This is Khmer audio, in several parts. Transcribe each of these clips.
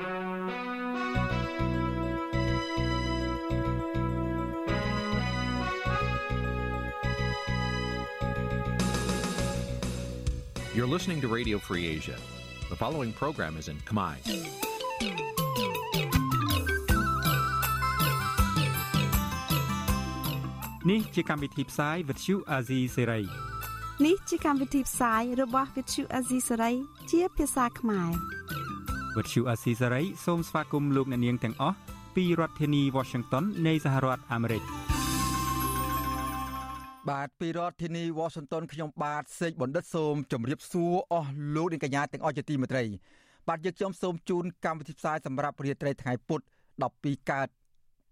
You're listening to Radio Free Asia. The following program is in Khmer. នេះជាកម្មវិធីផ្សាយ Vuthu Azizi Serai នេះជាកម្មវិធីផ្សាយរបស់ Vuthu Azizi Serai ជា ភាសាខ្មែរ Vuthu Azizi Serai សូមស្វាគមន៍លោកអ្នកនាងទាំងអស់ពីរដ្ឋធានី Washington នៃសហរដ្ឋអាមេរិកបាទពីរដ្ឋធានី Washington ខ្ញុំបាទសេកបណ្ឌិតសូមជម្រាបសួរអស់លោកអ្នកកញ្ញាទាំងអស់ជាទីមេត្រី បាទយើងខ្ញុំសូមជូនកម្មវិធីផ្សាយសម្រាប់រាត្រីថ្ងៃពុធ12កើត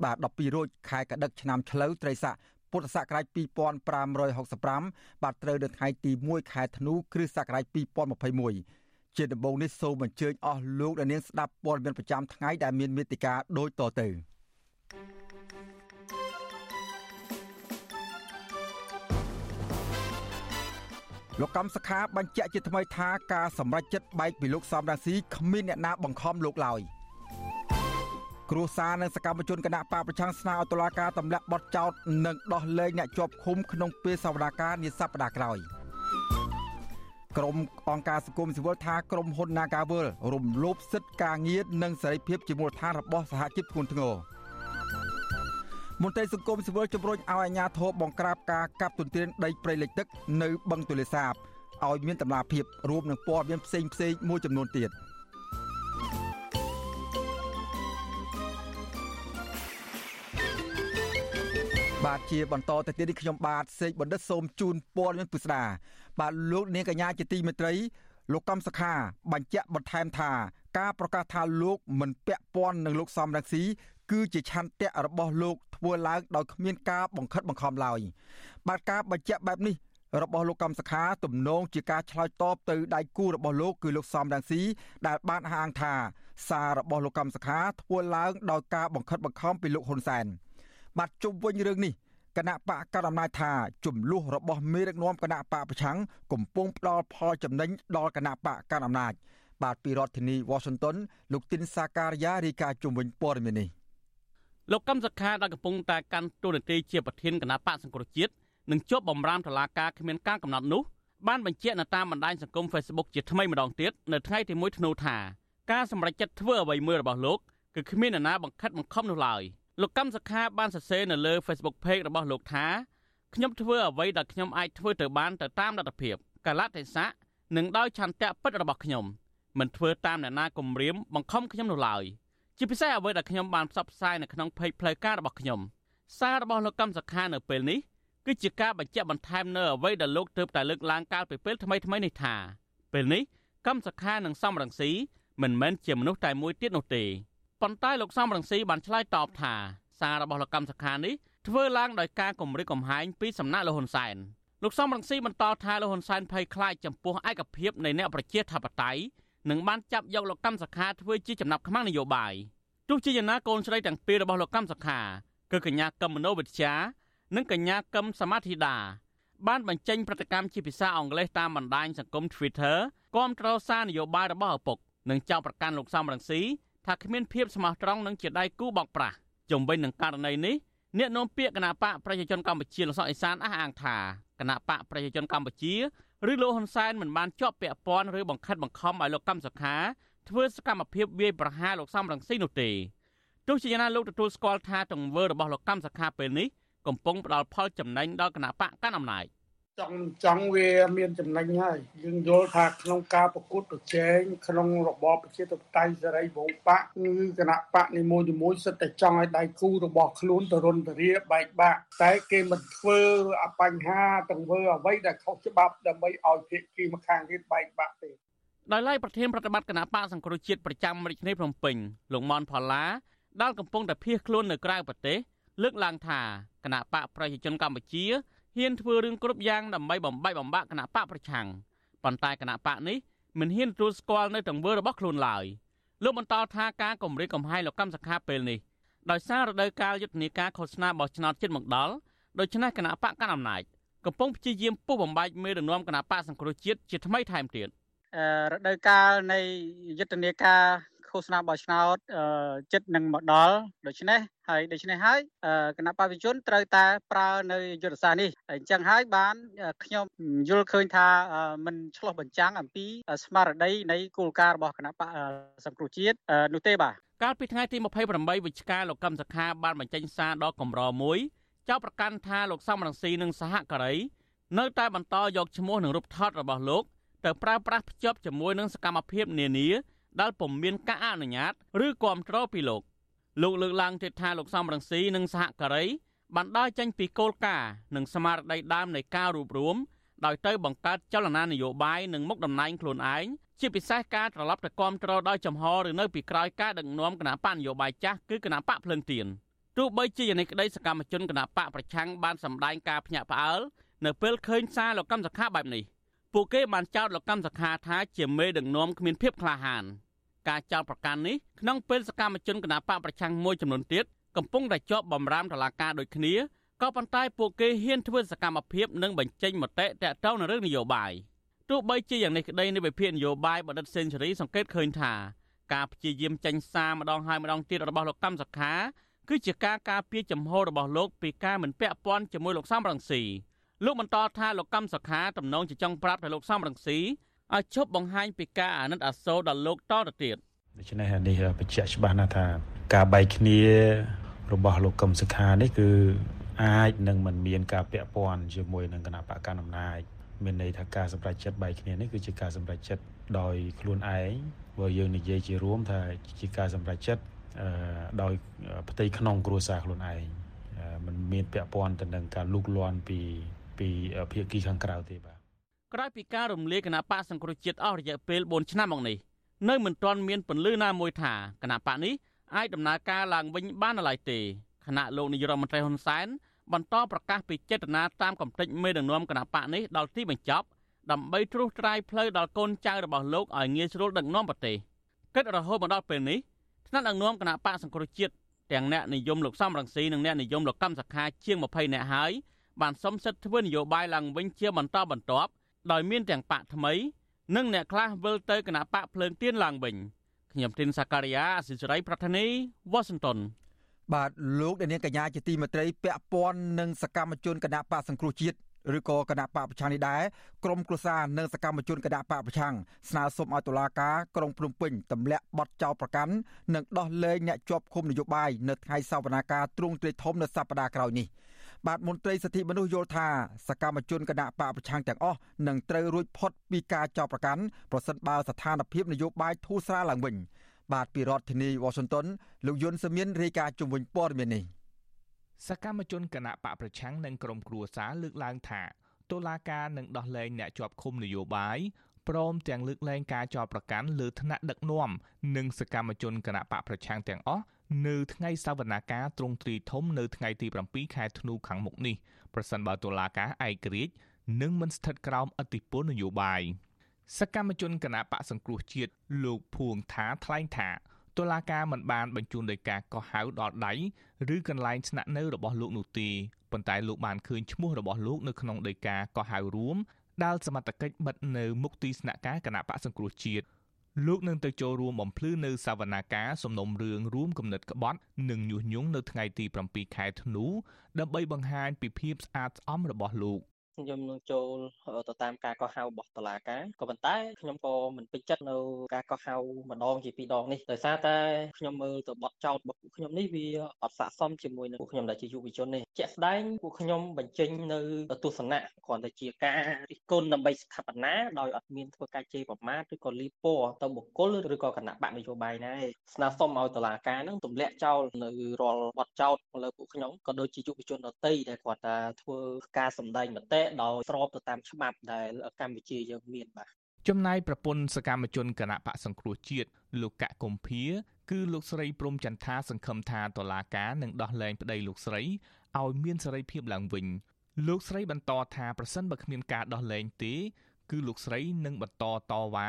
បាទ12រោចខែកដឹកឆ្នាំឆ្លូវត្រីស័កពុទ្ធសករាជ2565បាទត្រូវនៅថ្ងៃទី1ខែធ្នូគ្រិស្តសករាជ2021 ជាដំបូងនេះសូមអញ្ជើញអស់លោកអ្នកនាងស្ដាប់ព័ត៌មានប្រចាំថ្ងៃដែលមានមេតិការដូចតទៅលោកកម្មសខាបញ្ជាក់ជាថ្មីថាការសម្រេចចិត្តបែកពីលោកសំរាស៊ីគ្មានអ្នកណាបង្ខំលោកឡើយគ្រួសារនិងសកម្មជនគណៈបកប្រឆាំងស្នើឲ្យតុលាការទម្លាក់បទចោទនិងដោះលែងអ្នកជាប់ឃុំក្នុងពេលសវនកម្មនាសប្តាហ៍ក្រោយ ក្រុមអង្គការសង្គមស៊ីវិលថាក្រុមហ៊ុន Nagavel រំលោភសិទ្ធិការងារនិងសេរីភាពជាមូលដ្ឋានរបស់សហជីពធ្ងន់ធ្ងរមន្ត្រីសង្គមស៊ីវិលជំរុញឲ្យអាជ្ញាធរបង្ក្រាបការកាប់ទន្ទ្រានដីព្រៃលិចទឹកនៅបឹងទលេសាបឲ្យមានតម្លាភាពរួមនឹងព័ត៌មានផ្សេងផ្សេងមួយចំនួនទៀតបាទជាបន្តទៅទៀតនេះខ្ញុំបាទសេកបណ្ឌិតសូមជូនព័ត៌មានពិស្ដា បាទលោកនាងកញ្ញាជាទីមេត្រីលោកកំសខាបញ្ជាក់បន្ថែមថា ការប្រកាសថាលោកមិនពាក់ព័ន្ធនឹងលោកសំរងស៊ីគឺជាឆន្ទៈរបស់លោកធ្វើឡើងដោយគ្មានការបង្ខិតបង្ខំឡើយបាទការបញ្ជាក់បែបនេះរបស់លោកកំសខាទំនងជាការឆ្លើយតបទៅដៃគូរបស់លោកគឺលោកសំរងស៊ីដែលបានហាងថាសាររបស់លោកកំសខាធ្វើឡើងដោយការបង្ខិតបង្ខំពីលោកហ៊ុនសែនបាទជុំវិញរឿងនេះ គណៈបកកណ្ដាលអំណាចថាចំនួនរបស់មេដឹកនាំគណៈបកប្រឆាំងកំពុងផ្ដល់ផលចំណេញដល់គណៈបកកណ្ដាលអំណាចបាទពីរដ្ឋធានី Washington លោកទីនសាការីយ៉ារីកាជុំវិញព័ត៌មាននេះលោកកឹមសុខាដែលកំពុងតែកាន់តួនាទីជាប្រធានគណៈបកសង្គ្រោះជាតិនិងជាប់បំរាមតុលាការគ្មានការកំណត់នោះបានបញ្ជាក់នៅតាមបណ្ដាញសង្គម Facebook ជាថ្មីម្ដងទៀតនៅថ្ងៃទី1ធ្នូថាការសម្រេចចិត្តធ្វើអ្វីមួយរបស់លោកគឺគ្មាននរណាបង្ខិតបង្ខំនោះឡើយ លោកកម្មសខាបានសរសេរនៅលើ Facebook Page របស់លោកថាខ្ញុំធ្វើអ្វីដែលខ្ញុំអាចធ្វើទៅបានទៅតាមលទ្ធភាពកលៈទេសៈនិងដោយឆន្ទៈពិតរបស់ខ្ញុំមិនធ្វើតាមអ្នកណាគំរាមបង្ខំខ្ញុំនោះឡើយជាពិសេសអ្វីដែលខ្ញុំបានផ្សព្វផ្សាយនៅក្នុង Page ផ្លូវការរបស់ខ្ញុំសាររបស់លោកកម្មសខានៅពេលនេះគឺជាការបញ្ជាក់បន្ថែមនៅអ្វីដែលលោកទើបតែលើកឡើងកាលពីពេលថ្មីថ្មីនេះថាពេលនេះកម្មសខានិងសំរងស៊ីមិនមែនជាមនុស្សតែមួយទៀតនោះទេ ប៉ុន្តែលោកសំរងស៊ីបានឆ្លើយតបថាសាររបស់លោកកម្មសខានេះធ្វើឡើងដោយការគំរាមកំហែងពីសំណាក់លោកហ៊ុនសែនលោកសំរងស៊ីបន្តថាលោកហ៊ុនសែនភ័យខ្លាចចំពោះឯកភាពនៃអ្នកប្រជាធិបតេយ្យនិងបានចាប់យកលោកកម្មសខាធ្វើជាចំណាប់ខ្មាំងនយោបាយទោះជាយ៉ាងណាកូនស្រីទាំងពីររបស់លោកកម្មសខាគឺកញ្ញាកឹមមនោវិជ្ជានិងកញ្ញាកឹមសមាធិដាបានបញ្ចេញប្រតិកម្មជាភាសាអង់គ្លេសតាមបណ្ដាញសង្គម Twitter គាំទ្រសារនយោបាយរបស់ឪពុកនិងចោទប្រកាន់លោកសំរងស៊ី ថាគ្មានភាពស្មោះត្រង់និងជាដៃគូបោកប្រាស់ជំវិញនឹងករណីនេះអ្នកនាំពាក្យគណៈបកប្រជាជនកម្ពុជាលោកសុកអេសានអះអាងថាគណៈបកប្រជាជនកម្ពុជាឬលោកហ៊ុនសែនមិនបានជាប់ពាក់ព័ន្ធឬបង្ខិតបង្ខំឲ្យលោកកម្មសុខាធ្វើសកម្មភាពវាយប្រហារលោកសំរងស៊ីនោះទេទោះជាយ៉ាងណាលោកទទួលស្គាល់ថាទង្វើរបស់លោកកម្មសុខាពេលនេះកំពុងផ្ដល់ផលចំណេញដល់គណៈបកកាន់អំណាច ចង់ចង់វាមានចំណេញហើយយើងយល់ថាក្នុងការប្រកួតប្រជែងក្នុងរបបប្រជាធិបតេយ្យសេរីវងបកគឺគណៈបកនីមួយៗសិតតែចង់ឲ្យដៃគូរបស់ខ្លួនទៅរុនទៅរាបែកបាក់តែគេមិនធ្វើអបញ្ហាទាំងធ្វើអ្វីដែលខុសច្បាប់ដើម្បីឲ្យភាគីម្ខាងទៀតបែកបាក់ទេដោយឡែកប្រធានប្រតិបត្តិគណៈបកសង្គ្រោះជាតិប្រចាំរាជធានីភ្នំពេញលោកមនផល្លាដែលកំពុងតែភៀសខ្លួននៅក្រៅប្រទេសលើកឡើងថាគណៈបកប្រជាជនកម្ពុជា ហ៊ានធ្វើរឿងគ្រប់យ៉ាងដើម្បីបំបែកបំបាក់គណៈបកប្រឆាំងប៉ុន្តែគណៈបកនេះមិនហ៊ានទទួលស្គាល់នៅទង្វើរបស់ខ្លួនឡើយលោកបន្តថាការគម្រាមកំហែងលោកកម្មសខាពេលនេះដោយសាររដូវកាលយុទ្ធនាការឃោសនាបោះឆ្នោតជាតិមកដល់ដូច្នេះគណៈបកកណ្ដាលអំណាចកំពុងព្យាយាមពុះបំបែកមេដឹកនាំគណៈបកសង្គ្រោះជាតិជាថ្មីថែមទៀតរដូវកាលនៃយុទ្ធនាការឃឃោសនាបោះឆ្នោតចិត្តនឹងមកដល់ដូច្នេះ ហើយដូច្នេះហើយគណៈបព្វជិជនត្រូវតែប្រើនៅយុទ្ធសាស្ត្រនេះអញ្ចឹងហើយបានខ្ញុំយល់ឃើញថាมันឆ្លោះបញ្ចាំងអំពីស្មារតីនៃគោលការណ៍របស់គណៈបកសង្គ្រោះជាតិនោះទេបាទកាលពីថ្ងៃទី28វិច្ឆិកាលោកកឹមសុខាបានបញ្ចេញសារដល់កម្រមួយចោទប្រកាន់ថាលោកសំរងស៊ីនិងសហការីនៅតែបន្តយកឈ្មោះនិងរូបថតរបស់លោកទៅប្រើប្រាស់ភ្ជាប់ជាមួយនឹងសកម្មភាពនានាដែលពុំមានការអនុញ្ញាត ឬគ្រប់គ្រងពីលោក លោកលើកឡើងទៀតថាលោកសំរងស៊ីនិងសហការីបានដើរចេញពីគោលការណ៍និងស្មារតីដើមនៃការរួបរวมដោយទៅបង្កើតចលនានយោបាយនិងមុខតំណែងខ្លួនឯងជាពិសេសការត្រឡប់ទៅគ្រប់គ្រងដោយចំហឬនៅពីក្រោយការដឹកនាំគណៈបកនយោបាយចាស់គឺគណៈបកភ្លឹងទៀនទោះបីជាយ៉ាងនេះក្តីសកម្មជនគណៈបកប្រឆាំងបានសម្ដែងការភ្ញាក់ផ្អើលនៅពេលឃើញសារលោកកម្មសខាបែបនេះពួកគេបានចោទលោកកម្មសខាថាជាមេដឹកនាំគ្មានភាពក្លាហាន ការចោទប្រកាន់នេះក្នុងពេលសកម្មជនគណបកប្រឆាំងមួយចំនួនទៀតកំពុងតែជាប់បំរាមតឡាការដូចគ្នាក៏ប៉ុន្តែពួកគេហ៊ានធ្វើសកម្មភាពនិងបញ្ចេញមតិតាក់ទងនឹងរឿងនយោបាយទោះបីជាយ៉ាងនេះក្តីនៃវិភាគនយោបាយបណ្ឌិតសេនស៊ូរីសង្កេតឃើញថាការព្យាយាមចេញសារម្ដងហើយម្ដងទៀតរបស់លោកកម្មសខាគឺជាការការពារចំហរបស់លោកពីការមិនពាក់ព័ន្ធជាមួយលោកសំរងស៊ីលោកបន្តថាលោកកម្មសខាទំនងជាចង់ប្រាប់ទៅលោកសំរងស៊ី ឲ្យឈប់បង្ហាញពីការអាណិតអាសូរដល់លោកតទៅទៀតដូច្នេះនេះបញ្ជាក់ច្បាស់ណាស់ថា ការបែកគ្នារបស់លោកកឹមសុខានេះគឺអាចនឹងមិនមានការពាក់ព័ន្ធជាមួយនឹងគណៈបកកណ្ដាលអំណាចមានន័យថាការសម្រេចចិត្តបែកគ្នានេះគឺជាការសម្រេចចិត្តដោយខ្លួនឯងបើយើងនិយាយជារួមថាជាការសម្រេចចិត្តដោយផ្ទៃក្នុងគ្រួសារខ្លួនឯងมันមានពាក់ព័ន្ធទៅនឹងការលូកលាន់ពីពីភាគីខាងក្រៅទេបាទ ក្រោយពីការរំលាយគណៈបកសង្គ្រោះជាតិអស់រយៈពេល4ឆ្នាំមកនេះនៅមិនទាន់មានពន្លឺណាមួយថាគណៈបកនេះអាចដំណើរការឡើងវិញបានឡើយទេគណៈលោកនាយរដ្ឋមន្ត្រីហ៊ុនសែនបន្តប្រកាសពីចេតនាតាមកំតិចមេដឹកនាំគណៈបកនេះដល់ទីបញ្ចប់ដើម្បីត្រួសត្រាយផ្លូវដល់កូនចៅរបស់លោកឲ្យងាយស្រួលដឹកនាំប្រទេសគិតរហូតមកដល់ពេលនេះថ្នាក់ដឹកនាំគណៈបកសង្គ្រោះជាតិទាំងអ្នកនិយមលោកសំរងស៊ីនិងអ្នកនិយមលោកកម្មសខាជាង20នាក់ហើយបានសុំសិទ្ធិធ្វើនយោបាយឡើងវិញជាបន្តបន្ទាប់ ដោយមានទាំងបកថ្មី និងអ្នកខ្លះវិលទៅគណៈបកភ្លើងទៀនឡើងវិញខ្ញុំទីនសាការីយ៉ាអសិសរីប្រធានីវ៉ាស៊ីនតោនបាទលោកអ្នកនាងកញ្ញាជាទីមេត្រីពាក់ព័ន្ធនឹងសកម្មជនគណៈបកសង្គ្រោះជាតិឬក៏គណៈបកប្រឆាំងនេះដែរក្រមគ្រួសារនិងសកម្មជនគណៈបកប្រឆាំងស្នើសុំឲ្យតុលាការក្រុងភ្នំពេញទម្លាក់បទចោទប្រកាន់និងដោះលែងអ្នកជាប់ឃុំនយោបាយនៅថ្ងៃសវនាការទ្រង់ទ្រាយធំនៅសប្តាហ៍ក្រោយនេះ បាទមន្ត្រីសិទ្ធិមនុស្សយល់ថាសកម្មជនគណៈបកប្រឆាំងទាំងអស់នឹងត្រូវរួចផុតពីការចោទប្រកាន់ប្រសិនបើស្ថានភាពនយោបាយធូរស្រាលឡើងវិញបាទពីរដ្ឋធានី Washington លោកយុនសាមៀនរាយការណ៍ជំវិញព័ត៌មាននេះសកម្មជនគណៈបកប្រឆាំងនិងក្រុមគ្រួសារលើកឡើងថាតុលាការនឹងដោះលែងអ្នកជាប់ឃុំនយោបាយព្រមទាំងលើកលែងការចោទប្រកាន់លើថ្នាក់ដឹកនាំនិងសកម្មជនគណៈបកប្រឆាំងទាំងអស់ នៅថ្ងៃសវនាការទ្រង់ទ្រីធំនៅថ្ងៃទី7ខែធ្នូខាងមុខនេះប្រសិនបើតុលាការឯករាជ្យនឹងមិនស្ថិតក្រោមអធិបុលនយោបាយសកម្មជនគណៈបកសង្គ្រោះជាតិលោកភួងថាថ្លែងថាតុលាការមិនបានបញ្ជូនដោយការកោះហៅដល់ដៃឬកន្លែងស្នាក់នៅរបស់លោកនោះទេប៉ុន្តែលោកបានឃើញឈ្មោះរបស់លោកនៅក្នុងដីកាកោះហៅរួមដែលសមត្ថកិច្ចបិទនៅមុខទីស្នាក់ការគណៈបកសង្គ្រោះជាតិ លោកនឹងទៅចូលរួមបំភ្លឺនៅសវនាការសំណុំរឿងរួមគំនិតក្បត់និងញុះញង់នៅថ្ងៃទី7ខែធ្នូដើម្បីបង្ហាញពីភាពស្អាតស្អំរបស់លោក ខ្ញុំនឹងចូលទៅតាមការកោះហៅរបស់តុលាការក៏ប៉ុន្តែខ្ញុំក៏មិនពេញចិត្តនៅការកោះហៅម្ដងជាពីរដងនេះដោយសារតែខ្ញុំមើលទៅបទចោទរបស់ពួកខ្ញុំនេះវាអត់ស័ក្តិសមជាមួយនឹងពួកខ្ញុំដែលជាយុវជននេះជាក់ស្ដែងពួកខ្ញុំបញ្ចេញនៅទស្សនៈគ្រាន់តែជាការរិះគន់ដើម្បីស្ថាបនាដោយអត់មានធ្វើការជេរប្រមាថឬក៏លីពណ៌ទៅបុគ្គលឬក៏គណៈបកនយោបាយណាទេស្នើសុំឲ្យតុលាការនឹងទម្លាក់ចោលនៅរាល់បទចោទលើពួកខ្ញុំក៏ដូចជាយុវជនដទៃដែលគាត់ថាធ្វើការសម្ដែងមតិដោយស្របទៅតាមច្បាប់ដែលកម្ពុជាយើងមានបាទចំណែកប្រពន្ធសកម្មជនគណៈបកសង្គ្រោះជាតិលោកកកកុម្ភាគឺលោកស្រីព្រំចន្ទថាសង្ឃឹមថាតុលាការនឹងដោះលែងប្តីលោកស្រីឲ្យមានសេរីភាពឡើងវិញលោកស្រីបន្តថាប្រសិនបើគ្មានការដោះលែងទេ គឺលោកស្រីនឹងបន្តតវ៉ា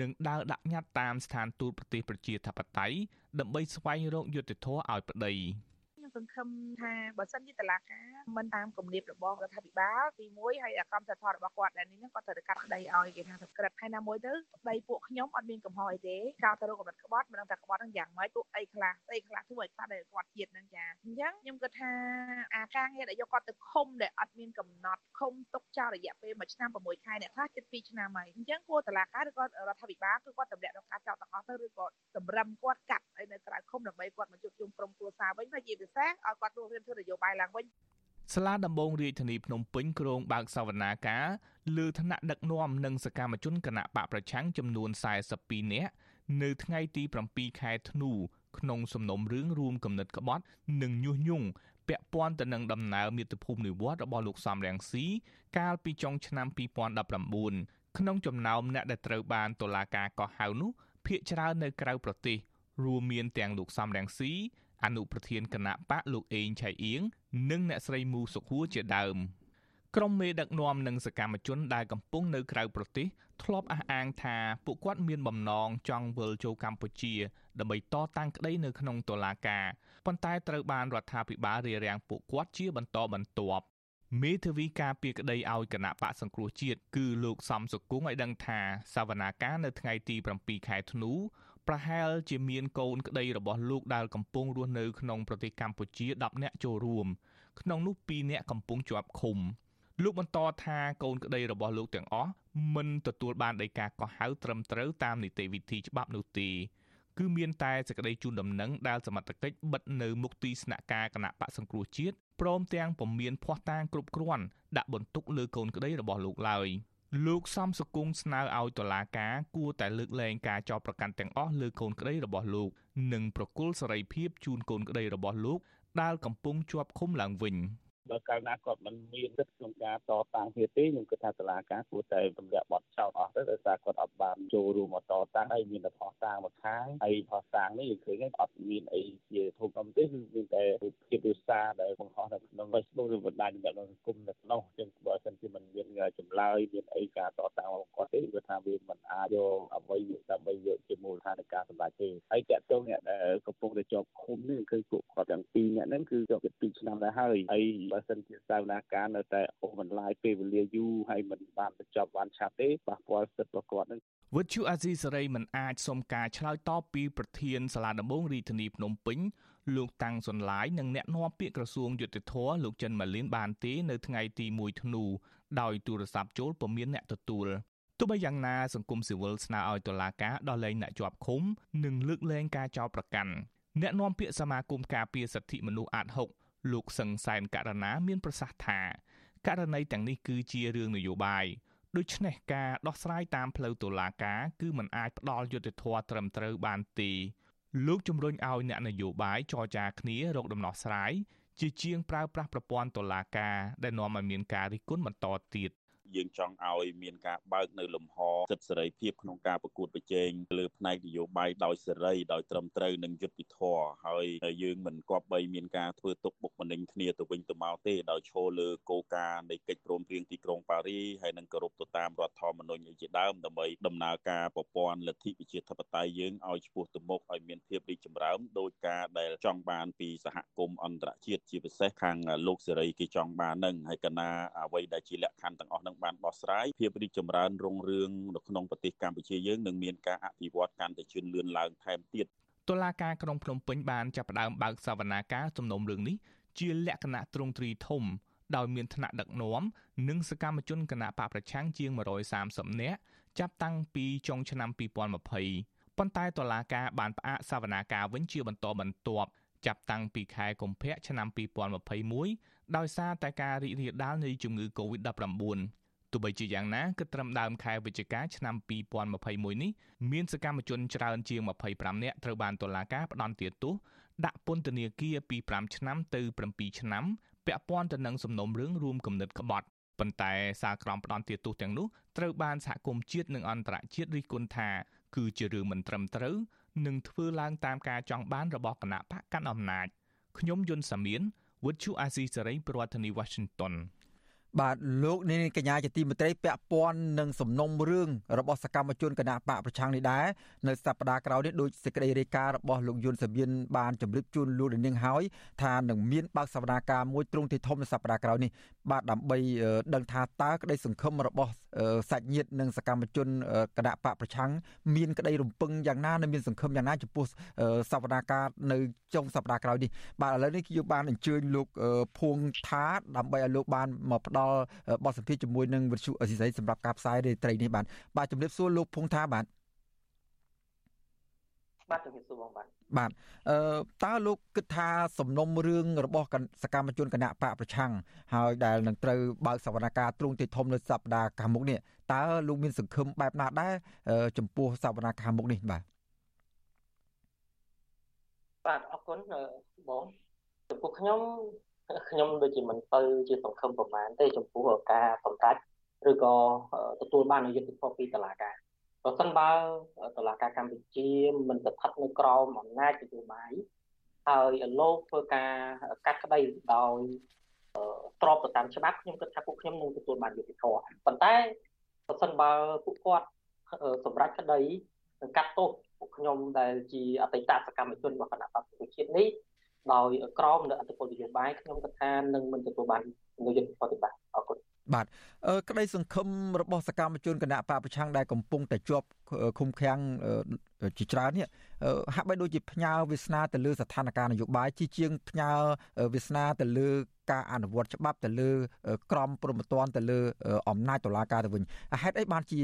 និងដើរដាក់ញត្តិតាមស្ថានទូតប្រទេសប្រជាធិបតេយ្យដើម្បីស្វែងរកយុត្តិធម៌ឲ្យប្តីខ សង្ឃឹមថាបើសិនជាតឡាការមិនតាមគំនាបរបស់រដ្ឋាភិបាលទី1ហើយកម្មសិទ្ធិរបស់គាត់ដែលនេះគាត់ត្រូវតែកាត់ក្តីឲ្យគេថាក្រិតហើយណាមួយទៅក្តីពួកខ្ញុំអត់មានកំហុសអីទេចោលទៅរកកម្រិតក្បត់មិនដឹងថាក្បត់ហ្នឹងយ៉ាងម៉េចពួកអីខ្លះអីខ្លះធ្វើឲ្យខ្លះដែលគាត់ជាតិហ្នឹងចាអញ្ចឹងខ្ញុំគិតថាអាការងារដែលយកគាត់ទៅឃុំដែលអត់មានកំណត់ឃុំទុកចោលរយៈពេល1ឆ្នាំ6ខែអ្នកខ្លះជិត2ឆ្នាំហើយអញ្ចឹងគួរតឡាការឬក៏រដ្ឋាភិបាលគឺគាត់ទម្លាក់ដល់ការចោលទាំងអស់ទៅឬក៏តម្រឹមគាត់កាត់ឲ្យនៅក្រៅឃុំដើម្បីគាត់មកជួបជុំក្រុមគ្រួសារវិញហើយជាពិសេសឲ្យគាត់រស់រៀនធ្វើនយោបាយឡើងវិញសាលាដំបងរាជធានីភ្នំពេញក្រុងបើកសវនាការលើឋានៈដឹកនាំនិងសកម្មជនគណៈបកប្រឆាំងចំនួន42នាក់នៅថ្ងៃទី7ខែធ្នូក្នុងសំណុំរឿងរួមគំនិតក្បត់និងញុះញង់ពាក់ព័ន្ធទៅនឹងដំណើរមាតុភូមិនិវត្តរបស់លោកសំរងស៊ីកាលពីចុងឆ្នាំ2019ក្នុងចំណោមអ្នកដែលត្រូវបានតុលាការកោះហៅនោះភ្នាក់ច្រើននៅក្រៅប្រទេសរួមមានទាំងលោកសំរងស៊ី អនុប្រធានគណៈបកលោកអេងឆៃអៀងនិងអ្នកស្រីមូសុខួរជាដើមក្រុមមេដឹកនាំនិងសកម្មជនដែលកំពុងនៅក្រៅប្រទេសធ្លាប់អះអាងថាពួកគាត់មានបំណងចង់វិលចូលកម្ពុជាដើម្បីតតាំងក្តីនៅក្នុងតុលាការប៉ុន្តែត្រូវបានរដ្ឋាភិបាលរារាំងពួកគាត់ជាបន្តបន្ទាប់មេធាវីការពីក្តីឲ្យគណៈបកសង្គ្រោះជាតិគឺលោកសំសុគង្គឲ្យដឹងថាសវនាការនៅថ្ងៃទី7ខែធ្នូ ប្រហែលជាមានកូនក្តីរបស់លោកដែលកំពុងរស់នៅក្នុងប្រទេសកម្ពុជា10នាក់ចូលរួម ក្នុងនោះ2នាក់កំពុងជាប់ឃុំលោកបន្តថាកូនក្តីរបស់លោកទាំងអស់មិនទទួលបានដីកាកោះហៅត្រឹមត្រូវតាមនីតិវិធីច្បាប់នោះទេគឺមានតែសេចក្តីជូនដំណឹងដែលសមត្ថកិច្ចបិទនៅមុខទីស្នាក់ការគណៈបកសង្គ្រោះជាតិព្រមទាំងពុំមានភ័ស្តុតាងគ្រប់គ្រាន់ដាក់បន្ទុកលើកូនក្តីរបស់លោកឡើយ លោកសំសកុងស្នើឲ្យតុលាការគួរតែលើកលែងការចោទប្រកាន់ទាំងអស់លើកូនក្តីរបស់លោកនិងប្រគល់សេរីភាពជូនកូនក្តីរបស់លោកដែលកំពុងជាប់ឃុំឡើងវិញ។ បើកាលណាគាត់មិនមានសិទ្ធិក្នុងការតតាំងទៀតទេខ្ញុំគិតថាតុលាការគួរតែទម្លាក់បទចោទអស់ទៅដោយសារគាត់អត់បានចូលរួមមកតតាំងហើយមានតែផុសតាំងមួយខាងហើយផុសតាំងនេះយើងឃើញអត់មានអីជាធំធំទេគឺមានតែរូបភាពឬសារដែលបង្ហោះនៅក្នុង Facebook ឬបណ្ដាញនៅក្នុងសង្គមនៅក្នុងចឹងបើសិនជាមិនមានចម្លើយមានអីការតតាំងរបស់គាត់ទេគឺថាវាមិនអាចយកអ្វីដើម្បីយកជាមូលដ្ឋាននៃការសម្រេចទេហើយតើតោងអ្នកដែលកំពុងតែជាប់ឃុំនេះគឺពួកគាត់ទាំងពីរអ្នកហ្នឹងគឺជាប់ពី2ឆ្នាំដែរហើយហើយបើសិនជាសាវនាការនៅតែអូសបន្លាយពេលវេលាយូរហើយមិនបានបញ្ចប់បានឆាប់ទេប៉ះពាល់សិទ្ធិរបស់គាត់នឹងវិទ្យុអាស៊ីសេរីមិនអាចសុំការឆ្លើយតបពីប្រធានសាលាដំបងរាជធានីភ្នំពេញលោកតាំងសុនឡាយនិងអ្នកនាំពាក្យក្រសួងយុតិធធលោកចិនម៉ាលីនបានទេនៅថ្ងៃទី1ធ្នូដោយទូរស័ព្ទចូលពុំមានអ្នកទទួលទោះបីយ៉ាងណាសង្គមស៊ីវិលស្នើឲ្យតុលាការដោះលែងអ្នកជាប់ឃុំនិងលើកលែងការចោទប្រកាន់អ្នកនាំពាក្យសមាគមការពារសិទ្ធិមនុស្សអាត6 លោកសឹងសែនករណាមានប្រសាសន៍ថាករណីទាំងនេះគឺជារឿងនយោបាយដូច្នេះការដោះស្រាយតាមផ្លូវតុលាការគឺมันអាចផ្ដល់យុត្តិធម៌ត្រឹមត្រូវបានទេលោកជំរុញឲ្យអ្នកនយោបាយចរចាគ្នារកដំណោះស្រាយជាជាងប្រើប្រាស់ប្រព័ន្ធតុលាការដែលនាំឲ្យមានការរិះគន់បន្តទៀត យើងចង់ឲ្យមានការបើកនៅលំហសិទ្ធិសេរីភាពក្នុងការប្រកួតប្រជែងលើផ្នែកនយោបាយដោយសេរីដោយត្រឹមត្រូវនិងយុត្តិធម៌ហើយយើងមិនគប្បីមានការធ្វើទុកបុកម្នេញគ្នាទៅវិញទៅមកទេដោយឈលលើគោលការណ៍នៃកិច្ចព្រមព្រៀងទីក្រុងប៉ារីហើយនឹងគោរពទៅតាមរដ្ឋធម្មនុញ្ញជាដើមដើម្បីដំណើរការប្រព័ន្ធលទ្ធិប្រជាធិបតេយ្យយើងឲ្យឆ្ពោះទៅមុខឲ្យមានភាពរីកចម្រើនដោយការដែលចង់បានពីសហគមន៍អន្តរជាតិជាពិសេសខាងលោកសេរីគេចង់បាននឹងហើយកណាអ្វីដែលជាលក្ខខណ្ឌទាំងអស់នឹងបានដោះស្រាយភាពរីកចម្រើនរុងរឿងនៅក្នុងប្រទេសកម្ពុជាយើងនឹងមានការអភិវឌ្ឍកាន់តែជឿនលឿនឡើងថែមទៀតតុលាការក្រុងភ្នំពេញបានចាប់ផ្ដើមបើកសវនាការសំណុំរឿងនេះជាលក្ខណៈទ្រង់ទ្រីធំដោយមានថ្នាក់ដឹកនាំនិងសកម្មជនគណៈបកប្រឆាំងជាង130នាក់ចាប់តាំងពីចុងឆ្នាំ2020ប៉ុន្តែតុលាការបានផ្អាកសវនាការវិញជាបន្តបន្ទាប់ចាប់តាំងពីខែកុម្ភៈឆ្នាំ2021ដោយសារតែការរីករាលដាលនៃជំងឺ Covid-19 ទោះបីជាយ៉ាងណាគិតត្រឹមដើមខែវិច្ឆិកាឆ្នាំ2021នេះមានសកម្មជនច្រើនជាង25នាក់ត្រូវបានតុលាការផ្តន្ទាទោសដាក់ពន្ធនាគារពី5ឆ្នាំទៅ7ឆ្នាំពាក់ព័ន្ធទៅនឹងសំណុំរឿងរួមគំនិតក្បត់ប៉ុន្តែសារក្រមផ្ដន្ទាទោសទាំងនោះត្រូវបានសហគមន៍ជាតិនិងអន្តរជាតិរិះគន់ថាគឺជារឿងមិនត្រឹមត្រូវនិងធ្វើឡើងតាមការចង់បានរបស់គណៈបកកាន់អំណាចខ្ញុំយុនសាមៀន Would you Azizi Saray ប្រធានាធិបតី Washington បាទលោកនាងកញ្ញាជាទីមេត្រីពាក់ព័ន្ធនឹងសំណុំរឿងរបស់សកម្មជនគណៈបកប្រឆាំងនេះដែរនៅសប្តាហ៍ក្រោយនេះដោយសេចក្តីរាយការណ៍របស់លោកយុនសាវៀនបានជម្រាបជូនលោកនាងហើយថានឹងមានបើកសវនាការមួយទ្រង់ទីធំនៅសប្តាហ៍ក្រោយនេះបាទដើម្បីដឹងថាតើក្តីសង្ឃឹមរបស់សាច់ញាតិនិងសកម្មជនគណៈបកប្រឆាំងមានក្តីរំពឹងយ៉ាងណានិងមានសង្ឃឹមយ៉ាងណាចំពោះសវនាការនៅចុងសប្តាហ៍ក្រោយនេះបាទឥឡូវនេះយើងបានអញ្ជើញលោកភួងថាដើម្បីឲ្យលោកបានមកផ្ដល់បទសម្ភាសជាមួយនឹងវិទ្យុអស៊ីសេរីសម្រាប់ការផ្សាយរាត្រីនេះបាទបាទជំរាបសួរលោកភុងថាបាទបាទជំរាបសួរបងបាទបាទអឺតើលោកគិតថាសំណុំរឿងរបស់សកម្មជនគណៈបកប្រឆាំងហើយដែលនឹងត្រូវបើកសវនកម្មទ្រង់ទីធំនៅសប្តាហ៍ខាងមុខនេះតើលោកមានសង្ឃឹមបែបណាដែរចំពោះសវនកម្មខាងមុខនេះបាទបាទអរគុណបងចំពោះខ្ញុំ ខ្ញុំដូចជាមិនទៅជាសង្ឃឹមប្រមាណទេចំពោះការសម្រេចឬក៏ទទួលបានយុត្តិធម៌ពីតុលាការប្រសិនបើតុលាការកម្ពុជាមិនស្ថិតនៅក្រោមអំណាចនយោបាយហើយលោកធ្វើការកាត់ក្តីដោយស្របទៅតាមច្បាប់ខ្ញុំគិតថាពួកខ្ញុំនឹងទទួលបានយុត្តិធម៌ប៉ុន្តែប្រសិនបើពួកគាត់សម្រេចក្តីនឹងកាត់ទោសពួកខ្ញុំដែលជាអតីតសកម្មជនរបស់គណៈបព្វជិជាតិនេះ ដោយក្រមនៅអធិបតេយ្យនយោបាយខ្ញុំគិតថានឹងមិនទទួលបាននូវយុត្តិធម៌ទេបាទអរគុណបាទអឺក្តីសង្ឃឹមរបស់សកម្មជនគណៈបកប្រឆាំងដែលកំពុងតែជាប់ឃុំឃាំងជាច្រើននេះហាក់បីដូចជាផ្ញើវាសនាទៅលើស្ថានភាពនយោបាយជាជាងផ្ញើវាសនាទៅលើការអនុវត្តច្បាប់ទៅលើក្រមព្រហ្មទណ្ឌទៅលើអំណាចតុលាការទៅវិញហេតុអីបានជា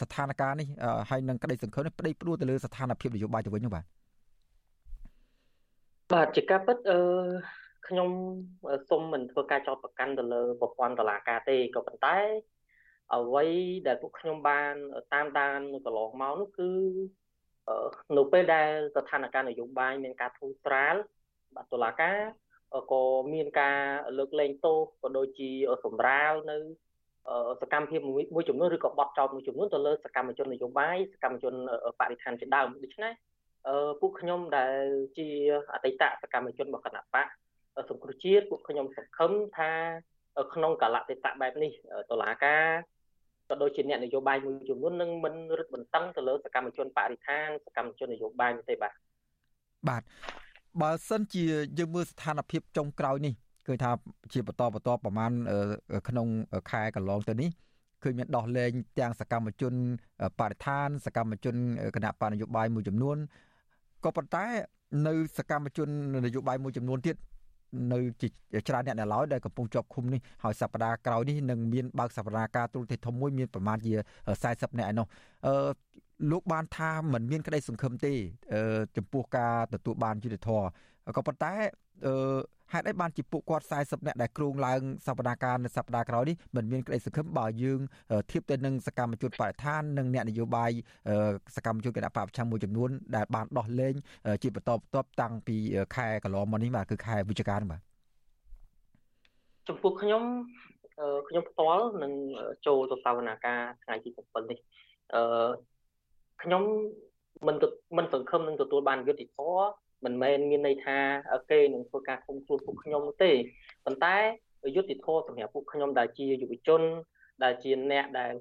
ស្ថានភាពនេះហើយនឹងក្តីសង្ឃឹមនេះប្តីព្រួទៅលើស្ថានភាពនយោបាយទៅវិញនោះបាទ បាទជាការពិតអឺខ្ញុំសូមមិនធ្វើការចោទប្រកាន់ទៅលើប្រព័ន្ធតុលាការទេក៏ប៉ុន្តែអ្វីដែលពួកខ្ញុំបានតាមដាននៅកន្លងមកនោះគឺនៅពេលដែលស្ថានភាពនយោបាយមានការធូរស្រាលបាទតុលាការក៏មានការលើកលែងទោសក៏ដូចជាសម្រាលនៅសកម្មភាពមួយចំនួនឬក៏បទចោទមួយចំនួនទៅលើសកម្មជននយោបាយសកម្មជនបរិស្ថានជាដើមដូច្នេះ ពួកខ្ញុំដែលជាអតីតសកម្មជនរបស់គណៈបកសង្គ្រោះជាតិពួកខ្ញុំសង្ឃឹមថាក្នុងកលៈទេសៈបែបនេះតឡាការក៏ដូចជាអ្នកនយោបាយមួយចំនួននឹងមិនរឹតបន្តឹងទៅលើសកម្មជនបរិស្ថានសកម្មជននយោបាយទេបាទបាទបើសិនជាយើងមើលស្ថានភាពចុងក្រោយនេះឃើញថាជាបន្តបន្តប្រមាណក្នុងខែកន្លងទៅនេះឃើញមានដោះលែងទាំងសកម្មជនបរិស្ថានសកម្មជនគណៈបកនយោបាយមួយចំនួន ក៏ប៉ុន្តែ នៅ សកម្មជននយោបាយមួយចំនួនទៀតនៅច្រើនអ្នកនៅឡើយដែលកំពុងជាប់ឃុំនេះហើយសប្តាហ៍ក្រោយនេះនឹងមានបើកសវនាការទូលទេធំមួយមានប្រមាណជា40នាក់ឯនោះអឺលោកបានថាมันមានក្តីសង្ឃឹមទេ ចំពោះការទទួលបានយុត្តិធម៌ក៏ប៉ុន្តែ អឺហេតុអីបានជាពួកគាត់40នាក់ដែលគ្រោងឡើងសប្តាហ៍ការនៅសប្តាហ៍ក្រោយនេះមិនមានក្តីសង្ឃឹមបើយើងធៀបទៅនឹងសកម្មជនបរិស្ថាននិងអ្នកនយោបាយសកម្មជនគណៈបព្វប្រឆាំងមួយចំនួនដែលបានដោះលែងជាបន្តបន្ទាប់តាំងពីខែកន្លងមកនេះបាទគឺខែវិច្ឆិកានេះបាទចំពោះខ្ញុំខ្ញុំផ្ទាល់នឹងចូលទៅសវនាការថ្ងៃទី7នេះអឺខ្ញុំមិនមិនសង្ឃឹមនឹងទទួលបានយុត្តិធម៌ មិនមែនមានន័យថាគេនឹងធ្វើការឃុំខ្លួនពួកខ្ញុំទេប៉ុន្តែយុទ្ធធម៌សម្រាប់ពួកខ្ញុំដែលជាយុវជន ដែលជាអ្នកដែល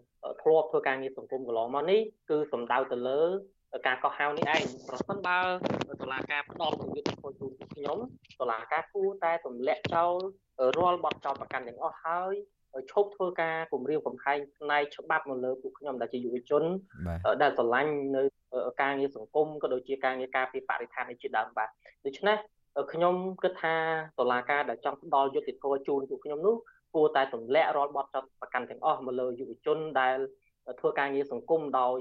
ធ្លាប់ធ្វើការងារសង្គមកន្លងមកនេះគឺសំដៅទៅលើការកោះហៅនេះឯងប្រសិនបើតុលាការផ្ដល់យុទ្ធធម៌ជូនពួកខ្ញុំតុលាការគួរតែទម្លាក់ចោលរាល់បទចោទប្រកាន់ទាំងអស់ហើយ ឈប់ធ្វើការគម្រាមកំហែងផ្នែកច្បាប់មកលើពួកខ្ញុំដែលជាយុវជន ដែលស្រឡាញ់នៅការងារសង្គមក៏ដូចជាការងារការពារបរិស្ថាននេះជាដើមបាទដូច្នេះខ្ញុំគិតថាតឡាការដែលចង់ផ្ដល់យុត្តិធម៌ជូនពួកខ្ញុំនោះគួរតែទម្លាក់រាល់បទចោទប្រកាន់ទាំងអស់មកលើយុវជនដែលធ្វើការងារសង្គមដោយ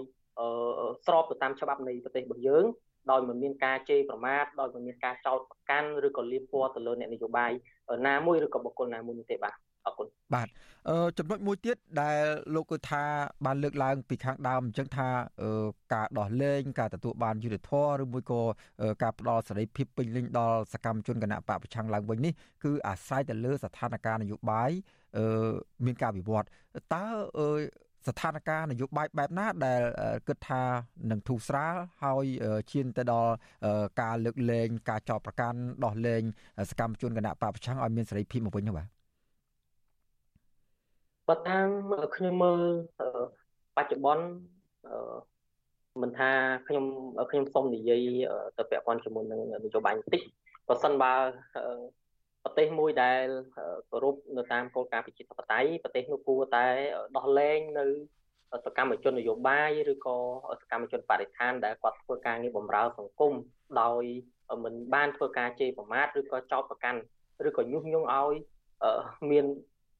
ស្របទៅតាមច្បាប់នៃប្រទេសរបស់យើងដោយមិនមានការជេរប្រមាថដោយមិនមានការចោទប្រកាន់ឬក៏លៀបពណ៌ទៅលើអ្នកនយោបាយណាមួយឬក៏បុគ្គលណាមួយនោះទេបាទ អរគុណបាទអឺចំណុចមួយទៀតដែលលោកគឺថាបានលើកឡើង ពីខាងដើមអញ្ចឹងថាការដោះលែងការទទួលបានយុត្តិធម៌ឬមួយក៏ការផ្ដល់សេរីភាពពេញលេញដល់សកម្មជនគណៈបកប្រឆាំងឡើងវិញនេះគឺអាស្រ័យទៅលើស្ថានភាពនយោបាយអឺមានការវិវត្តតើស្ថានភាពនយោបាយបែបណាដែលគិតថានឹងធូរស្រាលហើយឈានទៅដល់ការលើកលែងការចោទប្រកាន់ដោះលែងសកម្មជនគណៈបកប្រឆាំងឲ្យមានសេរីភាពមកវិញនោះបាទ បើតាមខ្ញុំមើលបច្ចុប្បន្នមិនថាខ្ញុំខ្ញុំសូមនិយាយទៅពាក់ព័ន្ធជាមួយនឹងនយោបាយបន្តិចបើសិនបើប្រទេសមួយដែលគោរពនៅតាមគោលការណ៍ប្រជាធិបតេយ្យប្រទេសនោះគួរតែដោះលែងនៅសកម្មជននយោបាយឬក៏សកម្មជនបរិស្ថានដែលគាត់ធ្វើការងារបម្រើសង្គមដោយមិនបានធ្វើការជេរប្រមាថឬក៏ចោទប្រកាន់ឬក៏ញុះញង់ឲ្យមាន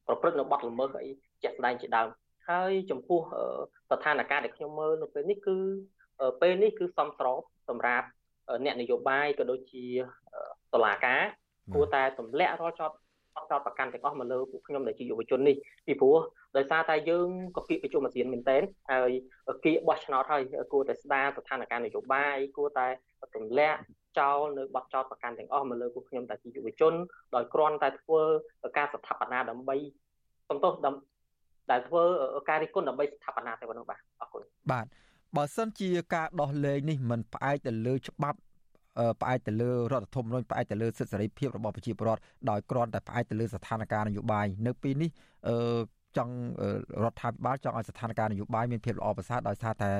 ប្រព្រឹត្តនៅបទល្មើសអីជាក់ស្ដែងជាដើមហើយចំពោះស្ថានភាពដែលខ្ញុំមើលនៅពេលនេះគឺពេលនេះគឺសំស្របសម្រាប់អ្នកនយោបាយក៏ដូចជាតុលាការគួរតែទម្លាក់រាល់ចោតចោតប្រកាន់ទាំងអស់មកលើពួកខ្ញុំដែលជាយុវជននេះពីព្រោះដោយសារតែយើងក៏គៀកប្រជុំអាស៊ានមែនទែនហើយគៀកបោះឆ្នោតហើយគួរតែស្ដារស្ថានភាពនយោបាយគួរតែទម្លាក់ ចោលនៅបទចោតប្រកាន់ទាំងអស់មកលើពួកខ្ញុំតែជាយុវជនដោយគ្រាន់តែធ្វើការស្ថាបនាដើម្បីសំទោសដែលធ្វើការរិះគន់ដើម្បីស្ថាបនាតែប៉ុណ្ណោះបាទអរគុណបាទបើសិនជាការដោះលែងនេះមិនផ្អែកទៅលើច្បាប់ផ្អែកទៅលើរដ្ឋធម្មនុញ្ញផ្អែកទៅលើសិទ្ធិសេរីភាពរបស់ប្រជាពលរដ្ឋដោយគ្រាន់តែផ្អែកទៅលើស្ថានភាពនយោបាយនៅពេលនេះអឺចង់រដ្ឋាភិបាលចង់ឲ្យស្ថានភាពនយោបាយមានភាពល្អប្រសើរដោយសារតែ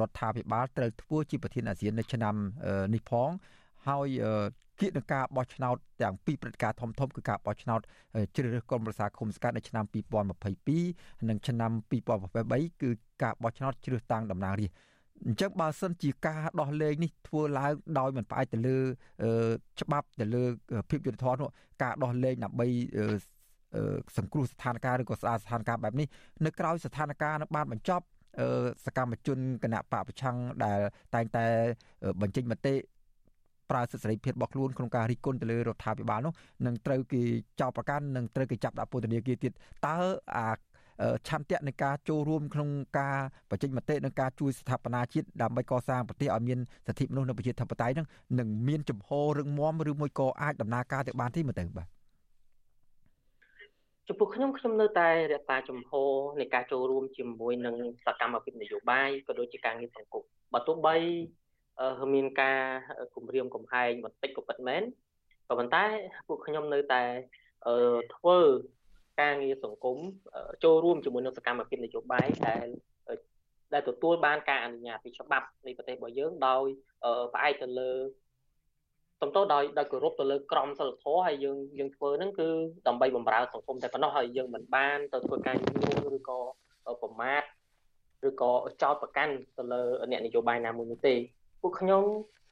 រដ្ឋាភិបាលត្រូវធ្វើជាប្រធានអាស៊ាននៅឆ្នាំនេះផង ហើយគៀកនឹងការបោះឆ្នោតទាំងពីរព្រឹត្តិការណ៍ធំធំគឺការបោះឆ្នោតជ្រើសរើសក្រុមប្រឹក្សាឃុំសង្កាត់នៅឆ្នាំ2022និងឆ្នាំ2023គឺការបោះឆ្នោតជ្រើសតាំងតំណាងរាស្ត្រអញ្ចឹងបើសិនជាការដោះលែងនេះធ្វើឡើងដោយមិនផ្អែកទៅលើច្បាប់ទៅលើភាពយុត្តិធម៌នោះការដោះលែងដើម្បីសង្គ្រោះស្ថានភាពឬក៏ស្ដារស្ថានភាពបែបនេះនៅក្រៅស្ថានភាពនឹងបានបញ្ចប់សកម្មជនគណៈបកប្រឆាំងដែលតែងតែបញ្ចេញមតិ ប្រើសិទ្ធិសេរីភាពរបស់ខ្លួនក្នុងការរិះគន់ទៅលើរដ្ឋាភិបាលនោះនឹងត្រូវគេចោទប្រកាន់និងត្រូវគេចាប់ដាក់ពន្ធនាគារទៀតតើអាឆន្ទៈនៃការចូលរួមក្នុងការបញ្ចេញមតិនិងការជួយស្ថាបនាជាតិដើម្បីកសាងប្រទេសឲ្យមានសិទ្ធិមនុស្សនិងប្រជាធិបតេយ្យនឹងនឹងមានចំហររឹងមាំឬមួយក៏អាចដំណើរការទៅបានទេមើលទៅបាទចំពោះខ្ញុំខ្ញុំនៅតែរក្សាចំហនៃការចូលរួមជាមួយនឹងសកម្មភាពនយោបាយក៏ដូចជាការងារសង្គមបើទោះបី មានការគម្រាមកំហែងបន្តិចក៏ពិតមែនក៏ប៉ុន្តែពួកខ្ញុំនៅតែធ្វើការងារសង្គមចូលរួមជាមួយនឹងសកម្មភាពនយោបាយដែលដែលទទួលបានការអនុញ្ញាតពីច្បាប់នៃប្រទេសរបស់យើងដោយផ្អែកទៅលើសំទោសដោយដោយគោរពទៅលើក្រមសីលធម៌ហើយយើងយើងធ្វើហ្នឹងគឺដើម្បីបម្រើសង្គមតែប៉ុណ្ណោះហើយយើងមិនបានទៅធ្វើការញុះញង់ឬក៏ប្រមាថឬក៏ចោទប្រកាន់ទៅលើអ្នកនយោបាយណាមួយនោះទេ ពួកខ្ញុំ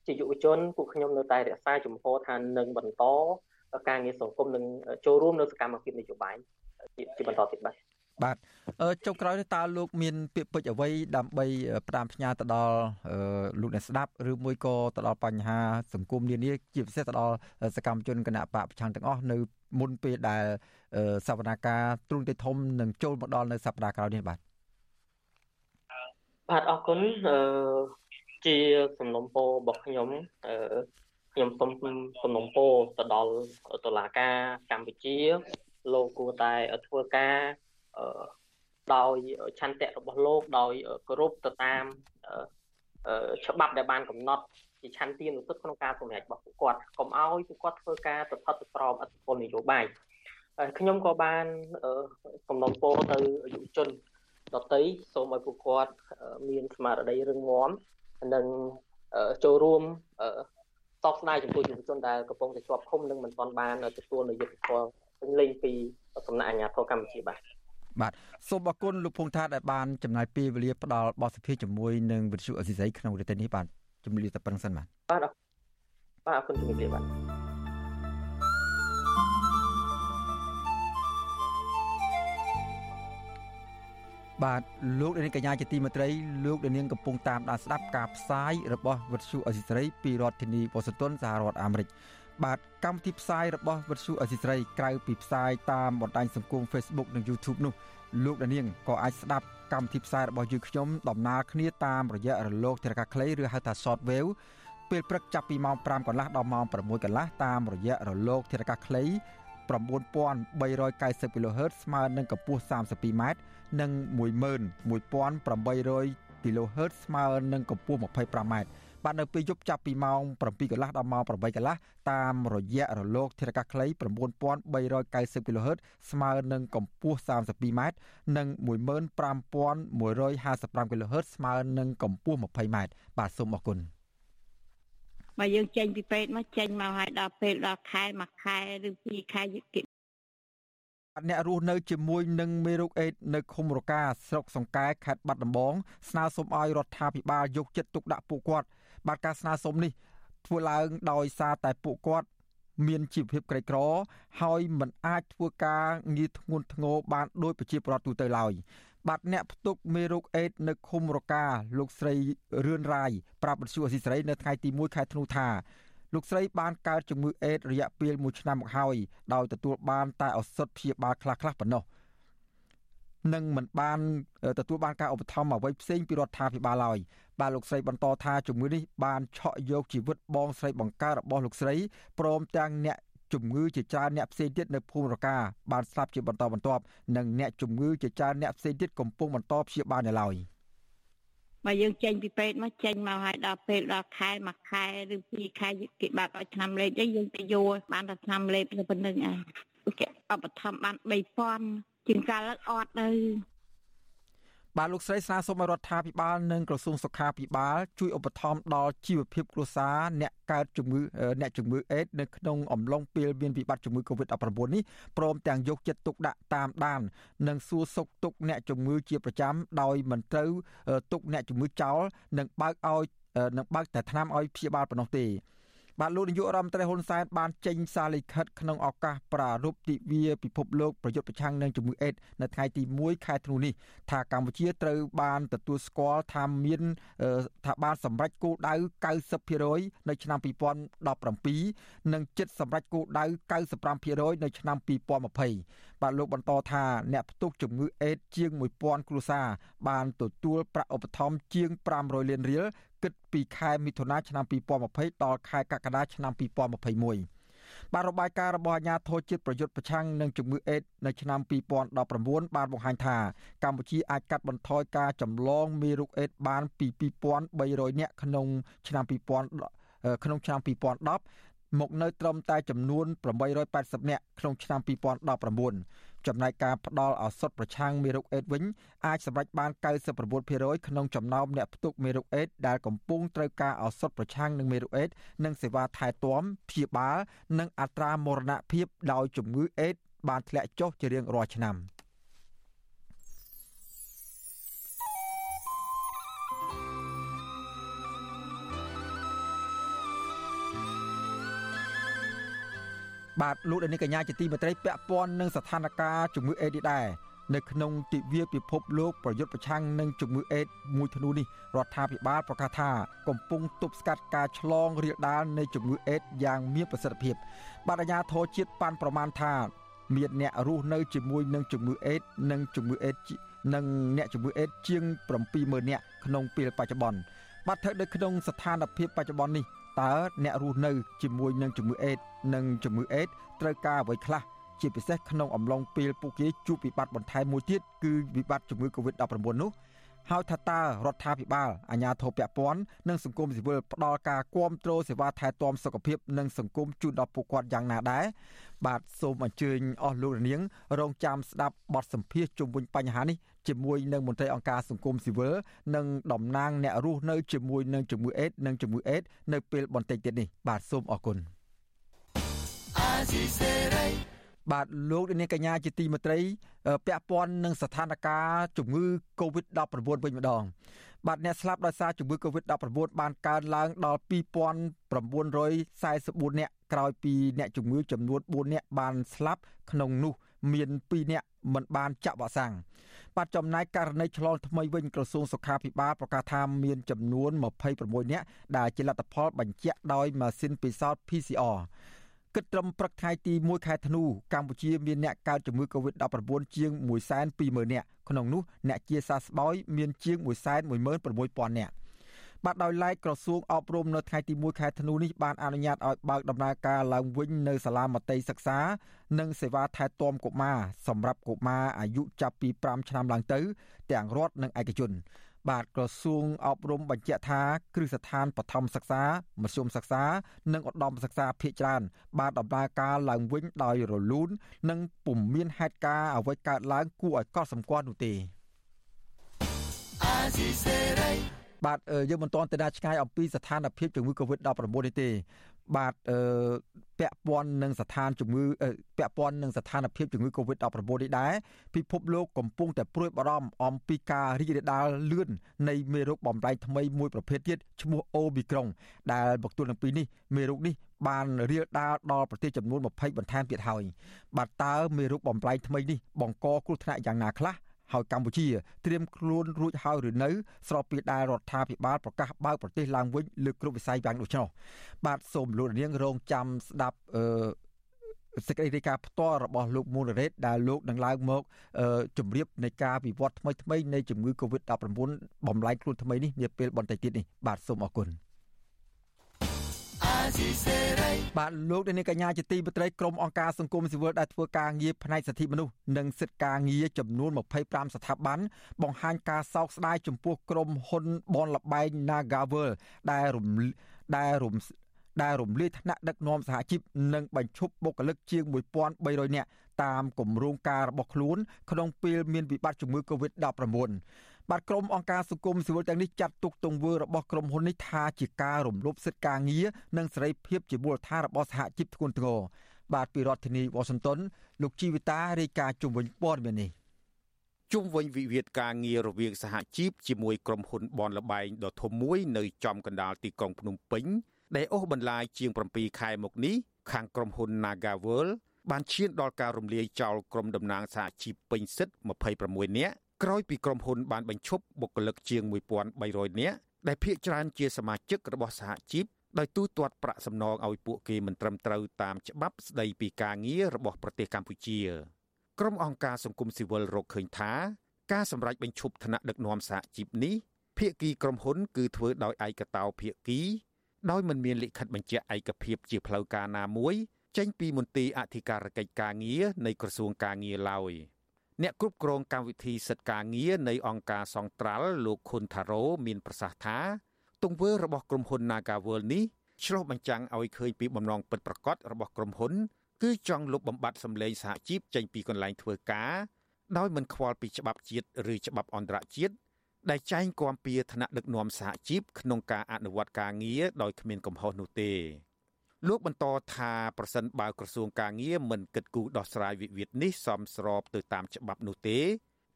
ជាយុវជនពួកខ្ញុំនៅតែរក្សាជំហរថានឹងបន្តការងារសង្គមនឹងចូលរួមនៅសកម្មភាពនយោបាយជាបន្តទៀតបាទបាទចុងក្រោយនេះតើលោកមានពាក្យពេចន៍អ្វីដើម្បីផ្ដាំផ្ញើទៅដល់លោកអ្នកស្ដាប់ឬមួយក៏ទៅដល់បញ្ហាសង្គមនានាជាពិសេសទៅដល់សកម្មជនគណៈបកប្រឆាំងទាំងអស់នៅមុនពេលដែលសវនាការទ្រង់ទេធំនឹងចូលមកដល់នៅសប្តាហ៍ក្រោយនេះបាទបាទអរគុណអឺ ជាសំណុំពររបស់ខ្ញុំអឺខ្ញុំសូមសំណុំពរទៅដល់តុលាការកម្ពុជា លោកគួរតែធ្វើការអឺដោយឆន្ទៈរបស់លោកដោយគោរពទៅតាមច្បាប់ដែលបានកំណត់ជាឆន្ទានុសិទ្ធិក្នុងការសម្រេចរបស់ពួកគាត់កុំឲ្យពួកគាត់ធ្វើការទៅផិតទៅក្រោមអធិបុលនយោបាយខ្ញុំក៏បានសំណូមពរទៅយុវជនដតីសូមឲ្យពួកគាត់មានស្មារតីរឹងមាំ និងចូលរួមតបស្នើចំពោះយុវជនដែលកំពុងតែជាប់ឃុំនិងមិនទាន់បានទទួលនូវយុត្តិធម៌ពេញលេញពីសំណាក់អាជ្ញាធរកម្ពុជាបាទបាទសូមអរគុណលោកភុងថាដែលបានចំណាយពេលវេលាផ្ដល់បទសភាជាមួយនឹងវិទ្យុអេស៊ីសីក្នុងរយៈនេះបាទជំរាបតែប៉ុណ្្នឹងសិនបាទបាទបាទអរគុណជំរាបលាបាទ បាទលោកនាងកញ្ញាជាទីមេត្រីលោកនាងកំពុងតាមដានស្ដាប់ការផ្សាយរបស់វិទ្យុអេស៊ីស្រីពីរដ្ឋធានីវ៉ាស៊ីនតោនសហរដ្ឋអាមេរិកបាទកម្មវិធីផ្សាយរបស់វិទ្យុអេស៊ីស្រីក្រៅពីផ្សាយតាមបណ្ដាញសង្គម Facebook និង YouTube នោះលោកនាងក៏អាចស្ដាប់កម្មវិធីផ្សាយរបស់យើងខ្ញុំដំណើរគ្នាតាមរយៈរលកធារកាខ្លីឬហៅថា Short Wave ពេលព្រឹកចាប់ពីម៉ោង5កន្លះដល់ម៉ោង6កន្លះតាមរយៈរលកធារកាខ្លី 9390 kHz ស្មើនឹងកម្ពស់ 32m និង11800 kHz ស្មើនឹងកម្ពស់ 25m បាទនៅពេលយប់ចាប់ពីម៉ោង7កន្លះដល់ម៉ោង8កន្លះតាមរយៈរលកធារកាសខ្លី9390 kHz ស្មើនឹងកម្ពស់ 32m និង15155 kHz ស្មើនឹងកម្ពស់ 20m បាទសូមអរគុណ បើយើងចេញពីពេទ្យមកចេញមកឲ្យដល់ពេលដល់ខែមួយខែឬពីរខែគេអ្នករស់នៅជាមួយនឹងមេរោគអេដនៅឃុំរកាស្រុកសង្កែខេត្តបាត់ដំបងស្នើសុំឲ្យរដ្ឋាភិបាលយកចិត្តទុកដាក់ពួកគាត់បាទការស្នើសុំនេះធ្វើឡើងដោយសារតែពួកគាត់មានជីវភាពក្រីក្រ ហើយមិនអាចធ្វើការងារធ្ងន់ធ្ងរបានដោយប្រជាពលរដ្ឋទូទៅឡើយ បាទអ្នកផ្ទុកមេរោគអេដនៅឃុំរកាលោកស្រីរឿនរាយប្រាប់បទសុអសីសេរីនៅថ្ងៃទី1ខែធ្នូថាលោកស្រីបានកើតជំងឺអេដរយៈពេល1ឆ្នាំមកហើយដោយទទួលបានតែឱសថព្យាបាលខ្លះៗប៉ុណ្ណោះនឹងមិនបានទទួលបានការឧបត្ថម្ភអ្វីផ្សេងពីរដ្ឋាភិបាលឡើយបាទលោកស្រីបន្តថាជំងឺនេះបានឆក់យកជីវិតបងស្រីបង្ការរបស់លោកស្រីព្រមទាំងអ្នក ជំងឺជាច្រើនអ្នកផ្សេងទៀតនៅភូមិរកាបានស្លាប់ជាបន្តបន្ទាប់និងអ្នកជំងឺជាច្រើនអ្នកផ្សេងទៀតកំពុងបន្តព្យាបាលនៅឡើយ។បើយើងចេញពីពេទ្យមកចេញមកឲ្យដល់ពេលដល់ខែមួយខែឬពីរខែគេបាត់ឲ្យឆ្នាំលេខទៅយើងទៅយកបានតែឆ្នាំលេខទៅប៉ុណ្្នឹងឯងគេឧបត្ថម្ភបាន3000ជាងកាលអត់ទៅ បាទលោកស្រីស្នើសុំឲ្យរដ្ឋាភិបាលនិងក្រសួងសុខាភិបាលជួយឧបត្ថម្ភដល់ជីវភាពគ្រួសារអ្នកកើតជំងឺអ្នកជំងឺអេដនៅក្នុងអំឡុងពេលមានវិបត្តិជំងឺ Covid-19 នេះព្រមទាំងយកចិត្តទុកដាក់តាមដាន និងសួរសុខទុក្ខអ្នកជំងឺជាប្រចាំដោយមិនត្រូវទុកអ្នកជំងឺចោលនិងបើកឲ្យនឹងបើកតែថ្នាំឲ្យព្យាបាលប៉ុណ្ណោះទេ បាទលោកនាយករដ្ឋមន្ត្រីហ៊ុនសែនបានចេញសារលិខិតក្នុងឱកាសប្រារព្ធទិវាពិភពលោកប្រយុទ្ធប្រឆាំងនឹងជំងឺអេដនៅថ្ងៃទី1ខែធ្នូនេះថាកម្ពុជាត្រូវបានទទួលស្គាល់ថាមានថាបានសម្រេចគោលដៅ90%នៅឆ្នាំ2017និងចិត្តសម្រេចគោលដៅ95%នៅឆ្នាំ2020បាទលោកបន្តថាអ្នកផ្ទុកជំងឺអេដជាង1000គ្រួសារបានទទួលប្រាក់ឧបត្ថម្ភជាង500លានរៀល គិតពីខែមិថុនាឆ្នាំ2020ដល់ខែកក្កដាឆ្នាំ2021បាទរបាយការណ៍របស់អាជ្ញាធរជាតិប្រយុទ្ធប្រឆាំងនឹងជំងឺអេដនៅឆ្នាំ2019បានបង្ហាញថាកម្ពុជាអាចកាត់បន្ថយការចម្លងមេរោគអេដបានពី2300នាក់ក្នុងឆ្នាំ2000ក្នុងឆ្នាំ2010មកនៅត្រឹមតែចំនួន880នាក់ក្នុងឆ្នាំ2019 ចំណែកការផ្ដល់ឱសថប្រឆាំងមេរោគអេដវិញអាចសម្រេចបាន99%ក្នុងចំណោមអ្នកផ្ទុកមេរោគអេដដែលកំពុងត្រូវការឱសថប្រឆាំងនឹងមេរោគអេដនិងសេវាថែទាំព្យាបាល និងអត្រាមរណភាពដោយជំងឺអេដបានធ្លាក់ចុះជារៀងរាល់ឆ្នាំ។ បាទលោកដានីកញ្ញាជាទីមេត្រីពាក់ព័ន្ធនឹងស្ថានភាពជំងឺអេដដែរនៅក្នុងទិវាពិភពលោកប្រយុទ្ធប្រឆាំងនឹងជំងឺអេដមួយធ្នូនេះរដ្ឋាភិបាលប្រកាសថាកំពុងទប់ស្កាត់ការឆ្លងរាលដាលនៃជំងឺអេដយ៉ាងមានប្រសិទ្ធភាពបាទអាជ្ញាធរជាតិប៉ាន់ប្រមាណថាមានអ្នករស់នៅជាមួយនឹងជំងឺអេដនិងជំងឺអេដនិងអ្នកជំងឺអេដជាង70000នាក់ក្នុងពេលបច្ចុប្បន្នបាទស្ថិតនៅក្នុងស្ថានភាពបច្ចុប្បន្ននេះ តើអ្នករស់នៅជាមួយនឹងជំងឺអេដនិងជំងឺអេដត្រូវការអ្វីខ្លះជាពិសេសក្នុងអំឡុងពេលពួកគេជួបវិបត្តិបន្ថែមមួយទៀតគឺវិបត្តិជំងឺ Covid-19 នោះហើយថាតើរដ្ឋាភិបាលអាជ្ញាធរពាក់ព័ន្ធនិងសង្គមស៊ីវិលផ្ដល់ការគ្រប់គ្រងសេវាថែទាំសុខភាពនិងសង្គមជូនដល់ពួកគាត់យ៉ាងណាដែរបាទសូមអញ្ជើញអស់លោករនាង រងចាំស្ដាប់បទសម្ភាសជុំវិញបញ្ហានេះ ជាមួយនឹងមន្ត្រីអង្គការសង្គមស៊ីវិលនិងតំណាងអ្នករស់នៅជាមួយនឹងជំងឺអេដនិងជំងឺអេដនៅពេលបន្តិចទៀតនេះបាទសូមអរគុណបាទលោកនាងកញ្ញាជាទីមេត្រីពាក់ព័ន្ធនឹងស្ថានភាពជំងឺ Covid-19 វិញម្ដងបាទអ្នកស្លាប់ដោយសារជំងឺ Covid-19 បានកើនឡើងដល់2944នាក់ក្រោយពីអ្នកជំងឺចំនួន4នាក់បានស្លាប់ក្នុងនោះ មាន2នាក់មិនបានចាក់វ៉ាក់សាំង បាទចំណែកករណីឆ្លងថ្មីវិញក្រសួងសុខាភិបាលប្រកាសថាមានចំនួន26នាក់ដែលជាលទ្ធផលបញ្ជាក់ដោយម៉ាស៊ីនពិសោធន៍ PCR គិតត្រឹមព្រឹកថ្ងៃទី1ខែធ្នូកម្ពុជាមានអ្នកកើតជំងឺ Covid-19 ជាង120,000នាក់ក្នុងនោះអ្នកជាសះស្បើយមានជាង116,000នាក់ បាទដោយឡែកក្រសួងអប់រំនៅថ្ងៃទី1ខែធ្នូនេះបានអនុញ្ញាតឲ្យបើកដំណើរការឡើងវិញនៅសាលាមត្តេយ្យសិក្សា និងសេវាថែទាំកុមារសម្រាប់កុមារអាយុចាប់ពី5ឆ្នាំឡើងទៅ ទាំងរដ្ឋនិងឯកជនបាទក្រសួងអប់រំបញ្ជាក់ថាគ្រឹះស្ថានបឋមសិក្សាមធ្យមសិក្សា និងឧត្តមសិក្សាភាគច្រើនបានដំណើរការឡើងវិញដោយរលូននិងពុំមានហេតុការណ៍អ្វីកើតឡើងគួរឲ្យកត់សម្គាល់នោះទេ បាទយើងមិនទាន់ទៅដល់ឆ្ងាយអំពីស្ថានភាពជំងឺ Covid-19 នេះទេបាទអឺពាក់ព័ន្ធនឹងស្ថានជំងឺពាក់ព័ន្ធនឹងស្ថានភាពជំងឺ Covid-19 នេះដែរពិភពលោកកំពុងតែព្រួយបារម្ភអំពីការរីករាលដាលលឿននៃមេរោគបំផ្លែងថ្មីមួយប្រភេទទៀតឈ្មោះ Omicron ដែលមកទល់នឹងពេលនេះមេរោគនេះបានរាលដាលដល់ប្រទេសចំនួន20បន្ថែមទៀតហើយបាទតើមេរោគបំផ្លែងថ្មីនេះបង្កគ្រោះថ្នាក់យ៉ាងណាខ្លះ ហើយកម្ពុជាត្រៀមខ្លួនរួចហើយឬនៅស្របពេលដែលរដ្ឋាភិបាលប្រកាសបើកប្រទេសឡើងវិញលើគ្រប់វិស័យយ៉ាងដូច្នោះបាទសូមលោកនាងរងចាំស្ដាប់អឺសេចក្តីរាយការណ៍ផ្ទាល់របស់លោកមូលរ៉េតដែលលោកនឹងឡើងមកជម្រាបនៃការវិវត្តថ្មីថ្មីនៃជំងឺ Covid-19 បំលែងខ្លួនថ្មីនេះនាពេលបន្តិចទៀតនេះបាទសូមអរគុណ បាទលោកនាងកញ្ញាជាទីមេត្រីក្រុមអង្គការសង្គមស៊ីវិលដែលធ្វើការងារផ្នែកសិទ្ធិមនុស្សនិងសិទ្ធិការងារចំនួន25ស្ថាប័នបង្ហាញការសោកស្ដាយចំពោះក្រុមហ៊ុនបនលបែង Nagavel ដែលរំដែលរំដែលរំលាយថ្នាក់ដឹកនាំសហជីពនិងបញ្ឈប់បុគ្គលិកជាង1300នាក់តាមគម្រោងការរបស់ខ្លួនក្នុងពេលមានវិបត្តិជំងឺ Covid-19 បាទក្រុមអង្គការសង្គមស៊ីវិលទាំងនេះចាត់ទុកទង្វើរបស់ក្រុមហ៊ុននេះថាជាការរំលោភសិទ្ធិការងារនិងសេរីភាពជាមូលដ្ឋានរបស់សហជីពធ្ងន់ធ្ងរបាទពីរដ្ឋធានីវ៉ាស៊ីនតោនលោកជីវិតារាយការណ៍ជុំវិញព័ត៌មាននេះជុំវិញវិវាទការងាររវាងសហជីពជាមួយក្រុមហ៊ុនបនលបែងដ៏ធំមួយនៅចំកណ្ដាលទីក្រុងភ្នំពេញដែលអូសបន្លាយជាង7ខែមកនេះខាងក្រុមហ៊ុន Nagaworld បានឈានដល់ការរំលាយចោលក្រុមតំណាងសហជីពពេញសិទ្ធិ26នាក់ ក្រោយពីក្រុមហ៊ុនបានបញ្ឈប់បុគ្គលិកជាង1300នាក់ដែលភាគច្រើនជាសមាជិករបស់សហជីពដោយទូទាត់ប្រាក់សំណងឲ្យពួកគេមិនត្រឹមត្រូវតាមច្បាប់ស្តីពីការងាររបស់ប្រទេសកម្ពុជាក្រុមអង្គការសង្គមស៊ីវិលរកឃើញថាការសម្រេចបញ្ឈប់ឋានៈដឹកនាំសហជីពនេះភាគីក្រុមហ៊ុនគឺធ្វើដោយឯកតោភាគីដោយមិនមានលិខិតបញ្ជាក់ឯកភាពជាផ្លូវការណាមួយចេញពីមន្ទីរអធិការកិច្ចការងារនៃក្រសួងការងារឡើយ។ អ្នកគ្រប់គ្រងកម្មវិធីសិទ្ធិការងារនៃអង្គការសង្ត្រាល់លោកខុនថារ៉ូមានប្រសាសន៍ថាទង្វើរបស់ក្រុមហ៊ុន Nagaworld នេះឆ្លុះបញ្ចាំងឲ្យឃើញពីបំណងពិតប្រាកដរបស់ក្រុមហ៊ុន គឺចង់លុបបំបាត់សម្លេងសហជីពចេញពីកន្លែងធ្វើការដោយមិនខ្វល់ពីច្បាប់ជាតិឬច្បាប់អន្តរជាតិដែលចែងគាំពៀឋានៈដឹកនាំសហជីពក្នុងការអនុវត្តការងារដោយគ្មានកំហុសនោះទេ លោកបន្តថាប្រសិនបើក្រសួងការងារមិនគិតគូរដោះស្រាយវិវាទនេះសមស្របទៅតាមច្បាប់នោះទេ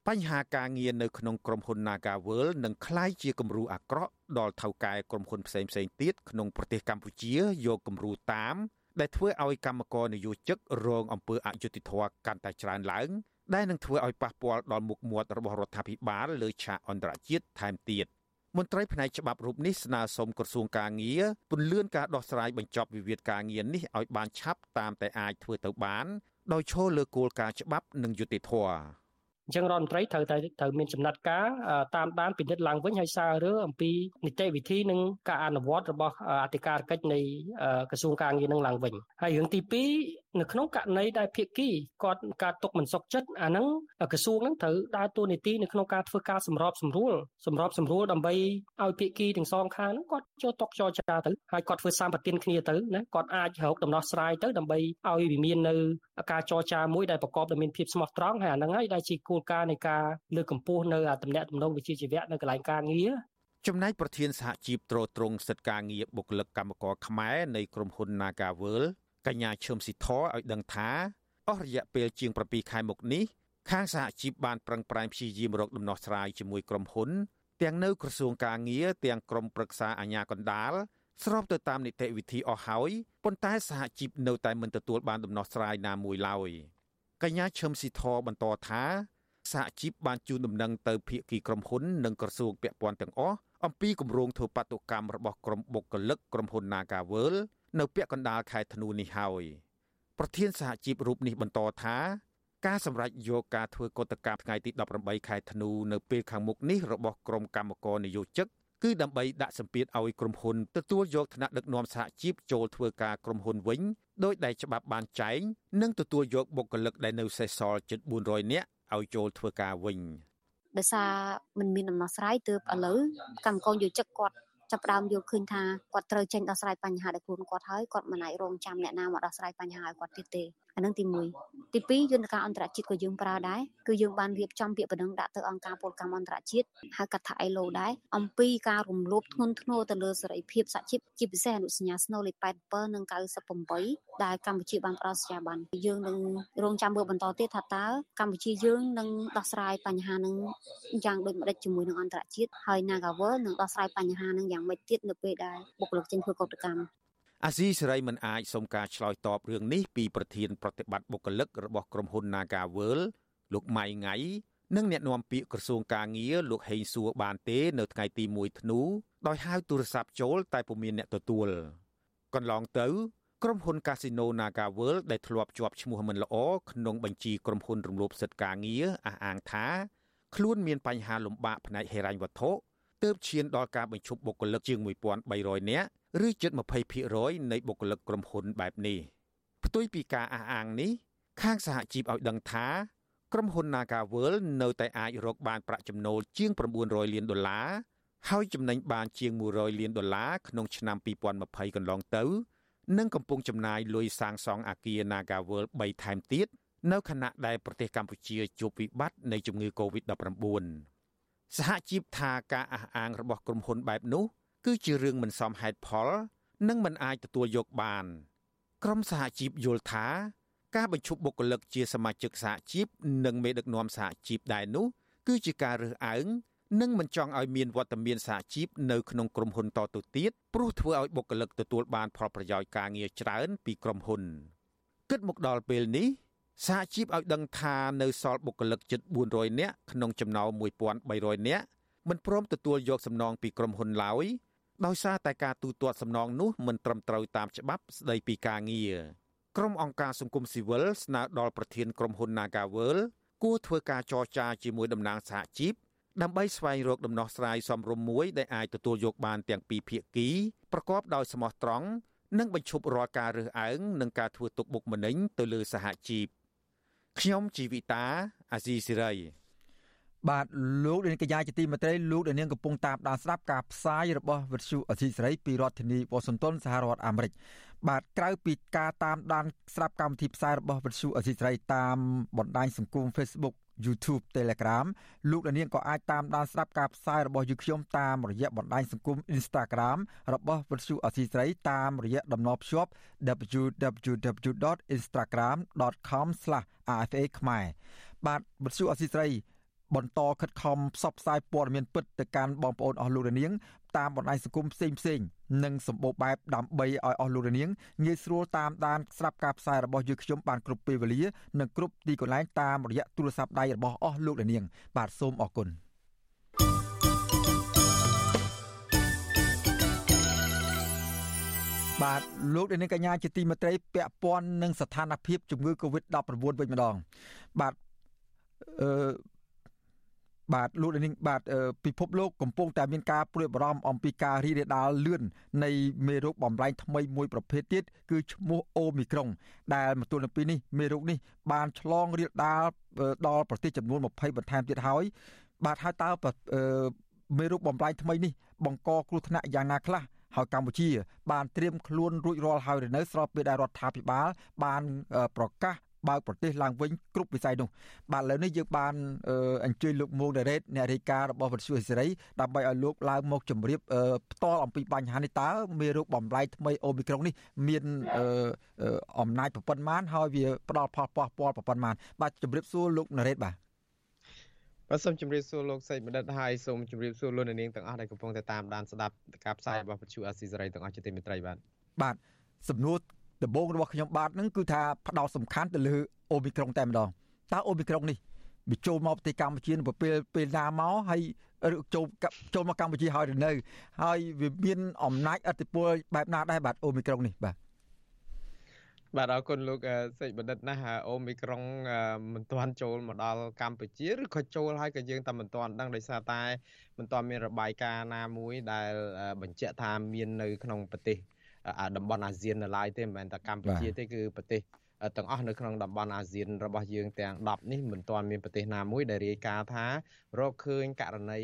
បញ្ហាការងារនៅក្នុងក្រុមហ៊ុន Nagavel នឹងក្លាយជាគំរូអាក្រក់ដល់ថៅកែក្រុមហ៊ុនផ្សេងផ្សេងទៀតក្នុងប្រទេសកម្ពុជាយកគំរូតាម ដែលធ្វើឲ្យកម្មករនិយោជិករងអំពើអយុត្តិធម៌កាន់តែច្រើនឡើង ដែលនឹងធ្វើឲ្យប៉ះពាល់ដល់មុខមាត់របស់រដ្ឋាភិបាលលើឆាកអន្តរជាតិថែមទៀត មន្ត្រីផ្នែកច្បាប់រូបនេះស្នើសុំក្រសួងការងារពន្លឿនការដោះស្រាយបញ្ចប់វិវាទការងារនេះឲ្យបានឆាប់តាមតែអាចធ្វើទៅបាន ដោយឈលលើគោលការណ៍ច្បាប់និងយុត្តិធម៌អញ្ចឹងរដ្ឋមន្ត្រីត្រូវតែត្រូវមានចំណាត់ការតាមដានពិនិត្យឡើងវិញហើយសាររឿងអំពីនីតិវិធីនិងការអនុវត្តរបស់អធិការកិច្ចនៃក្រសួងការងារនឹងឡើងវិញហើយរឿងទី2 នៅក្នុងករណីដែលភាគីគាត់ការຕົកមិនសុខចិត្តអាហ្នឹងក្រសួងហ្នឹងត្រូវដើរតួនាទីនៅក្នុងការធ្វើការសម្របសម្រួលសម្របសម្រួលដើម្បីឲ្យភាគីទាំងសងខាងហ្នឹងគាត់ចូលតុកចរចាទៅហើយគាត់ធ្វើសម្បទានគ្នាទៅណាគាត់អាចរកដំណោះស្រាយទៅដើម្បីឲ្យវាមាននៅការចរចាមួយដែលប្រកបដោយមានភាពស្មោះត្រង់ហើយអាហ្នឹងហើយដែលជាគោលការណ៍នៃការលើកកម្ពស់នៅតំណែងតំណងវិជ្ជាជីវៈនៅកន្លែងការងារចំណែកប្រធានសហជីពត្រួតត្រងសិទ្ធិការងារបុគ្គលិកកម្មករខ្មែរនៃក្រុមហ៊ុន Nagaworld កញ្ញាឈឹមស៊ីធឲ្យដឹងថាអស់រយៈពេលជាង7ខែមកនេះខាងសហជីពបានប្រឹងប្រែងព្យាយាមរកដំណោះស្រាយជាមួយក្រុមហ៊ុន ទាំងនៅក្រសួងការងារទាំងក្រមប្រឹក្សាអាជ្ញាកណ្ដាលស្របទៅតាមនីតិវិធីអស់ហើយប៉ុន្តែសហជីពនៅតែមិនទទួលបានដំណោះស្រាយណាមួយឡើយកញ្ញាឈឹមស៊ីធបន្តថាសហជីពបានជូនដំណឹងទៅភាគីក្រុមហ៊ុននិងក្រសួងពាក់ព័ន្ធទាំងអស់អំពីគម្រោងធ្វើបាតុកម្មរបស់ក្រុមបុគ្គលិកក្រុមហ៊ុន Nagaworld នៅពាក់កណ្ដាលខែធ្នូនេះហើយប្រធានសហជីពរូបនេះបន្តថាការសម្រេចយកការធ្វើកតកម្មថ្ងៃទី18ខែធ្នូនៅពេលខាងមុខនេះរបស់ក្រុមកម្មករនយោជិកគឺដើម្បីដាក់សម្ពាធឲ្យក្រុមហ៊ុនទទួលយកឋានៈដឹកនាំសហជីពចូលធ្វើការក្រុមហ៊ុនវិញដោយដែលច្បាប់បានចែងនិងទទួលយកបុគ្គលិកដែលនៅសេសសល់ជិត400នាក់ឲ្យចូលធ្វើការវិញដោយសារมันមានដំណោះស្រាយទើបឥឡូវកម្មករយោជិកគាត់ ចាប់ផ្ដើមយល់ឃើញថាគាត់ត្រូវចេញដោះស្រាយបញ្ហាដោយខ្លួនគាត់ហើយគាត់មិនអាចរងចាំអ្នកណាមកដោះស្រាយបញ្ហាឲ្យគាត់ទៀតទេ អានឹងទី1ទី2យន្តការអន្តរជាតិក៏យើងប្រើដែរគឺយើងបានរៀបចំពាក្យបណ្ដឹងដាក់ទៅអង្គការពលកម្មអន្តរជាតិហៅកាត់ថា ILO ដែរអំពីការរំលោភធ្ងន់ធ្ងរទៅលើសេរីភាពសហជីពជាពិសេសអនុសញ្ញាស្នូលលេខ87និង98ដែលកម្ពុជាបានផ្ដល់សញ្ញាប័ណ្ណយើងនឹងរងចាំមើលបន្តទៀតថាតើកម្ពុជាយើងនឹងដោះស្រាយបញ្ហានឹងយ៉ាងដូចម្តេចជាមួយនឹងអន្តរជាតិហើយ Nagavel នឹងដោះស្រាយបញ្ហានឹងយ៉ាងម៉េចទៀតនៅពេលដែលបុគ្គលិកចេញធ្វើកោតកម្ម អាស៊ីសេរីមិនអាចសុំការឆ្លើយតបរឿងនេះពីប្រធានប្រតិបត្តិបុគ្គលិករបស់ក្រុមហ៊ុន Nagavel លោកម៉ៃងៃនិងអ្នកនាំពាក្យក្រសួងការងារលោកហេងសួរបានទេ នៅថ្ងៃទី1ធ្នូដោយហៅទូរស័ព្ទចូលតែពុំមានអ្នកទទួលកន្លងទៅក្រុមហ៊ុន Casino Nagavel ដែលធ្លាប់ជាប់ឈ្មោះមិនល្អក្នុងបញ្ជីក្រុមហ៊ុនរំលោភសិទ្ធិការងារអះអាងថាខ្លួនមានបញ្ហាលំបាកផ្នែកហិរញ្ញវត្ថុទើបឈានដល់ការបញ្ឈប់បុគ្គលិកជាង1300នាក់ ឬជិត20%នៃបុគ្គលិកក្រុមហ៊ុនបែបនេះផ្ទុយពីការអះអាងនេះ ខាងសហជីពឲ្យដឹងថាក្រុមហ៊ុន Nagavel នៅតែអាចរកបានប្រាក់ចំណូលជាង900លានដុល្លារហើយចំណេញបានជាង100លានដុល្លារក្នុងឆ្នាំ2020កន្លងទៅនិងកំពុងចំណាយលុយសាងសង់អគារ Nagavel 3ថែមទៀតនៅខណៈដែលប្រទេសកម្ពុជាជួបវិបត្តិនៃជំងឺ Covid-19 សហជីពថាការអះអាងរបស់ក្រុមហ៊ុនបែបនោះ គឺជារឿងមិនសមហេតុផល និងមិនអាចទទួលយកបានក្រុមសហជីពយល់ថាការបញ្ឈប់បុគ្គលិកជាសមាជិកសហជីពនិងមេដឹកនាំសហជីពដែរនោះគឺជាការរើសអើងនិងមិនចង់ឲ្យមានវត្តមានសហជីពនៅក្នុងក្រុមហ៊ុនតទៅទៀតព្រោះធ្វើឲ្យបុគ្គលិកទទួលបានផលប្រយោជន៍ការងារច្រើនពីក្រុមហ៊ុនគិតមកដល់ពេលនេះសហជីពឲ្យដឹងថានៅសល់បុគ្គលិកជិត400នាក់ក្នុងចំណោម1300នាក់មិនព្រមទទួលយកសំណងពីក្រុមហ៊ុនឡើយ ដោយសារតែការទូទាត់សំណងនោះមិនត្រឹមត្រូវតាមច្បាប់ស្តីពីការងារក្រុមអង្គការសង្គមស៊ីវិលស្នើដល់ប្រធានក្រុមហ៊ុន Nagavel គួរធ្វើការចរចាជាមួយតំណាងសហជីពដើម្បីស្វែងរកដំណោះស្រាយសមរម្យមួយដែលអាចទទួលយកបានទាំងពីរភាគីប្រកបដោយស្មោះត្រង់និងបញ្ឈប់រាល់ការរើសអើងនិងការធ្វើទុកបុកម្នេញទៅលើសហជីពខ្ញុំជីវិតាអាស៊ីសេរី បាទលោកនាងកញ្ញាជាទីមេត្រីលោកនាងកំពុងតាមដានស្ដាប់ការផ្សាយរបស់វិទ្យុអសីសេរីពីរដ្ឋធានីវ៉ាស៊ីនតោនសហរដ្ឋអាមេរិកបាទក្រៅពីការតាមដានស្ដាប់កម្មវិធីផ្សាយរបស់វិទ្យុអសីសេរីតាមបណ្ដាញសង្គម Facebook YouTube Telegram លោកនាងក៏អាចតាមដានស្ដាប់ការផ្សាយរបស់យើងខ្ញុំតាមរយៈបណ្ដាញសង្គម Instagram របស់វិទ្យុអសីសេរីតាមរយៈតំណភ្ជាប់ www.instagram.com/rfa ខ្មែរបាទវិទ្យុអសីសេរី បន្តខិតខំផ្សព្វផ្សាយព័ត៌មានពិតទៅកាន់បងប្អូនអស់លោកនាង តាមបណ្ដាញសង្គមផ្សេងផ្សេងនិងសម្បូរបែបដើម្បីឲ្យអស់លោកនាងងាយស្រួលតាមដានស្រាប់ការផ្សាយរបស់យើងខ្ញុំបានគ្រប់ពេលវេលានិងគ្រប់ទីកន្លែងតាមរយៈទូរស័ព្ទដៃរបស់អស់លោកនាង បាទសូមអរគុណបាទលោកនាងកញ្ញាជាទីមេត្រីពាក់ព័ន្ធនឹងស្ថានភាពជំងឺ Covid-19 វិញម្ដងបាទអឺ បាទលោកនាងបាទពិភពលោកកំពុងតែមានការព្រួយបារម្ភអំពីការរីករាលដាលលឿននៃមេរោគបំលែងថ្មីមួយប្រភេទទៀតគឺឈ្មោះអូមីក្រុង ដែលមកទល់នឹងពេលនេះមេរោគនេះបានឆ្លងរាលដាលដល់ប្រទេសចំនួន20បន្ថែមទៀតហើយបាទហើយតើមេរោគបំលែងថ្មីនេះបង្កគ្រោះថ្នាក់យ៉ាងណាខ្លះហើយកម្ពុជា បានត្រៀមខ្លួនរួចរាល់ហើយនៅស្របពេលដែលរដ្ឋាភិបាល បានប្រកាស បើកប្រទេសឡើងវិញគ្រប់វិស័យនោះបាទឥឡូវនេះយើងបានអញ្ជើញលោកមួងដារ៉េតអ្នករាយការណ៍របស់វិទ្យុអេសេរីដើម្បីឲ្យលោកឡើងមកជម្រាបផ្ទាល់អំពីបញ្ហានេះតើមេរោគបំលែងថ្មីអូមីក្រុងនេះមានអំណាចប្រព័ន្ធម៉ានហើយវាផ្ដល់ផលប៉ះពាល់ប្រព័ន្ធម៉ានបាទជម្រាបសួរលោកណារ៉េតបាទបាទសូមជម្រាបសួរលោកសេចបណ្ឌិតហើយសូមជម្រាបសួរលោកនាងទាំងអស់ដែលកំពុងតែតាមដានស្ដាប់ការផ្សាយរបស់វិទ្យុអាស៊ីសេរីទាំងអស់ជាទីមេត្រីបាទបាទសំណួរ ដំបូងរបស់ខ្ញុំបាទនឹងគឺថាផ្ដោតសំខាន់ទៅលើអូមីក្រុងតែម្ដងតើអូមីក្រុងនេះវាចូលមកប្រទេសកម្ពុជានៅពេលពេលណាមកហើយចូលចូលមកកម្ពុជាហើយទៅនៅ ហើយវាមានអំណាចឥទ្ធិពលបែបណាដែរបាទអូមីក្រុងនេះបាទបាទអរគុណលោកសេចបណ្ឌិតណាស់អូមីក្រុងមិនទាន់ចូលមកដល់កម្ពុជាឬក៏ចូលហើយក៏យើងតែមិនទាន់ដឹងដោយសារតែមិនទាន់មានរបាយការណ៍ណាមួយដែលបញ្ជាក់ថាមាននៅក្នុងប្រទេស តំបន់អាស៊ាននៅឡើយទេមិនមែនតែកម្ពុជាទេគឺប្រទេសទាំងអស់នៅក្នុងតំបន់អាស៊ានរបស់យើងទាំង10នេះមិនទាន់មានប្រទេសណាមួយដែលរាយការណ៍ថារកឃើញករណី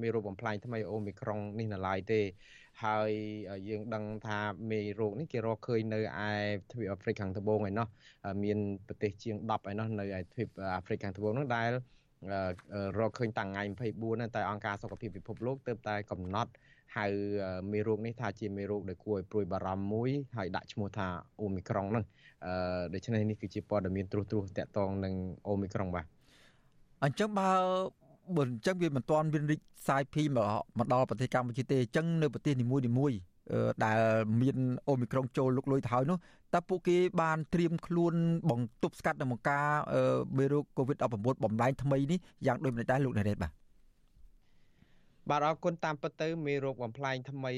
មេរោគបំផ្លាញថ្មីអូមីក្រុងនេះនៅឡើយទេហើយយើងដឹងថាមេរោគនេះគេរកឃើញនៅឯទ្វីបអាហ្វ្រិកខាងត្បូងឯណោះមានប្រទេសជាង10ឯណោះនៅឯទ្វីបអាហ្វ្រិកខាងត្បូងនោះដែលរកឃើញតាំងថ្ងៃ24តែអង្គការសុខភាពពិភពលោកទើបតែកំណត់ ហៅមេរោគនេះថាជាមេរោគដែលគួរឲ្យព្រួយបារម្ភមួយហើយដាក់ឈ្មោះថាអូមីក្រុងហ្នឹងអឺដូច្នេះនេះគឺជាព័ត៌មានត្រួសត្រាសតាក់ទងនឹងអូមីក្រុងបាទអញ្ចឹងបើបើអញ្ចឹងវាមិនទាន់មានរីកសាយភីមកដល់ប្រទេសកម្ពុជាទេអញ្ចឹងនៅប្រទេសនីមួយនីមួយដែលមានអូមីក្រុងចូលលុកលុយទៅហើយនោះតើពួកគេបានត្រៀមខ្លួនបង្ទប់ស្កាត់នឹងការមេរោគ COVID-19 បំលែងថ្មីនេះយ៉ាងដូចម្តេចដែរលោកណារ៉េតបាទ បាទអរគុណតាមពិតទៅមេរោគបំផ្លាញថ្មី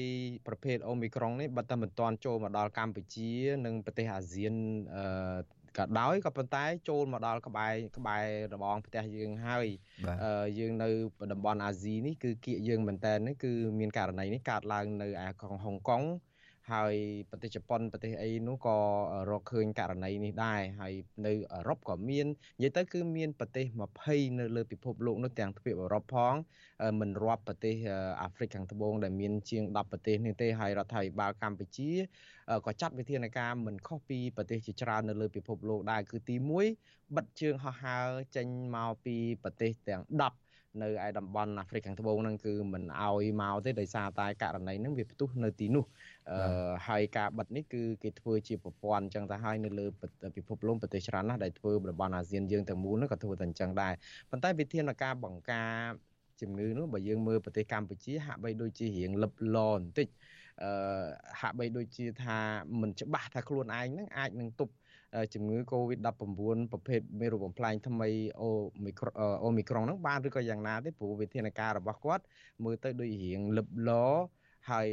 ប្រភេទអូមីក្រុងនេះបើតែមិនទាន់ចូលមកដល់កម្ពុជា និងប្រទេសអាស៊ានអឺក៏ដោយក៏ប៉ុន្តែចូលមកដល់ក្បែរក្បែររបងផ្ទះយើងហើយយើងនៅតំបន់អាស៊ីនេះគឺគៀកយើងមែនតើនេះគឺមានករណីនេះកើតឡើងនៅឯក្រុងហុងកុង ហើយប្រទេសជប៉ុនប្រទេសអីនោះក៏រកឃើញករណីនេះដែរហើយនៅអឺរ៉ុបក៏មាននិយាយទៅគឺមានប្រទេស20នៅលើពិភពលោកនោះទាំងទ្វីបអឺរ៉ុបផងមិនរាប់ប្រទេសអាហ្វ្រិកខាងត្បូងដែលមានជាង10ប្រទេសនេះទេហើយរដ្ឋាភិបាលកម្ពុជាក៏ចាត់វិធានការមិនខុសពីប្រទេសជាច្រើននៅលើពិភពលោកដែរគឺទី1បិទជើងហោះហើរចេញមកពីប្រទេសទាំង10 នៅឯតំបន់អាហ្វ្រិកខាងត្បូងហ្នឹងគឺមិនអោយមកទេដោយសារតែករណីហ្នឹងវាផ្ទុះនៅទីនោះអឺហើយការបិទនេះគឺគេធ្វើជាប្រព័ន្ធអញ្ចឹងទៅហើយនៅលើពិភពលោកប្រទេសច្រើនណាស់ដែលធ្វើតំបន់អាស៊ានយើងទាំងមូលនោះក៏ធ្វើតែអញ្ចឹងដែរប៉ុន្តែវិធានការបង្ការជំងឺនោះបើយើងមើលប្រទេសកម្ពុជាហាក់បីដូចជារៀងលឹបឡបន្តិចអឺ ហាក់បីដូចជាថាមិនច្បាស់ថាខ្លួនឯងហ្នឹងអាចនឹងទប់ជំងឺ Covid-19 ប្រភេទមេរោគបំផ្លាញថ្មីអូមីអូមីក្រុងហ្នឹងបានឬក៏យ៉ាងណាទេព្រោះវិធានការរបស់គាត់មើលទៅដូចរៀងលឹបឡហើយ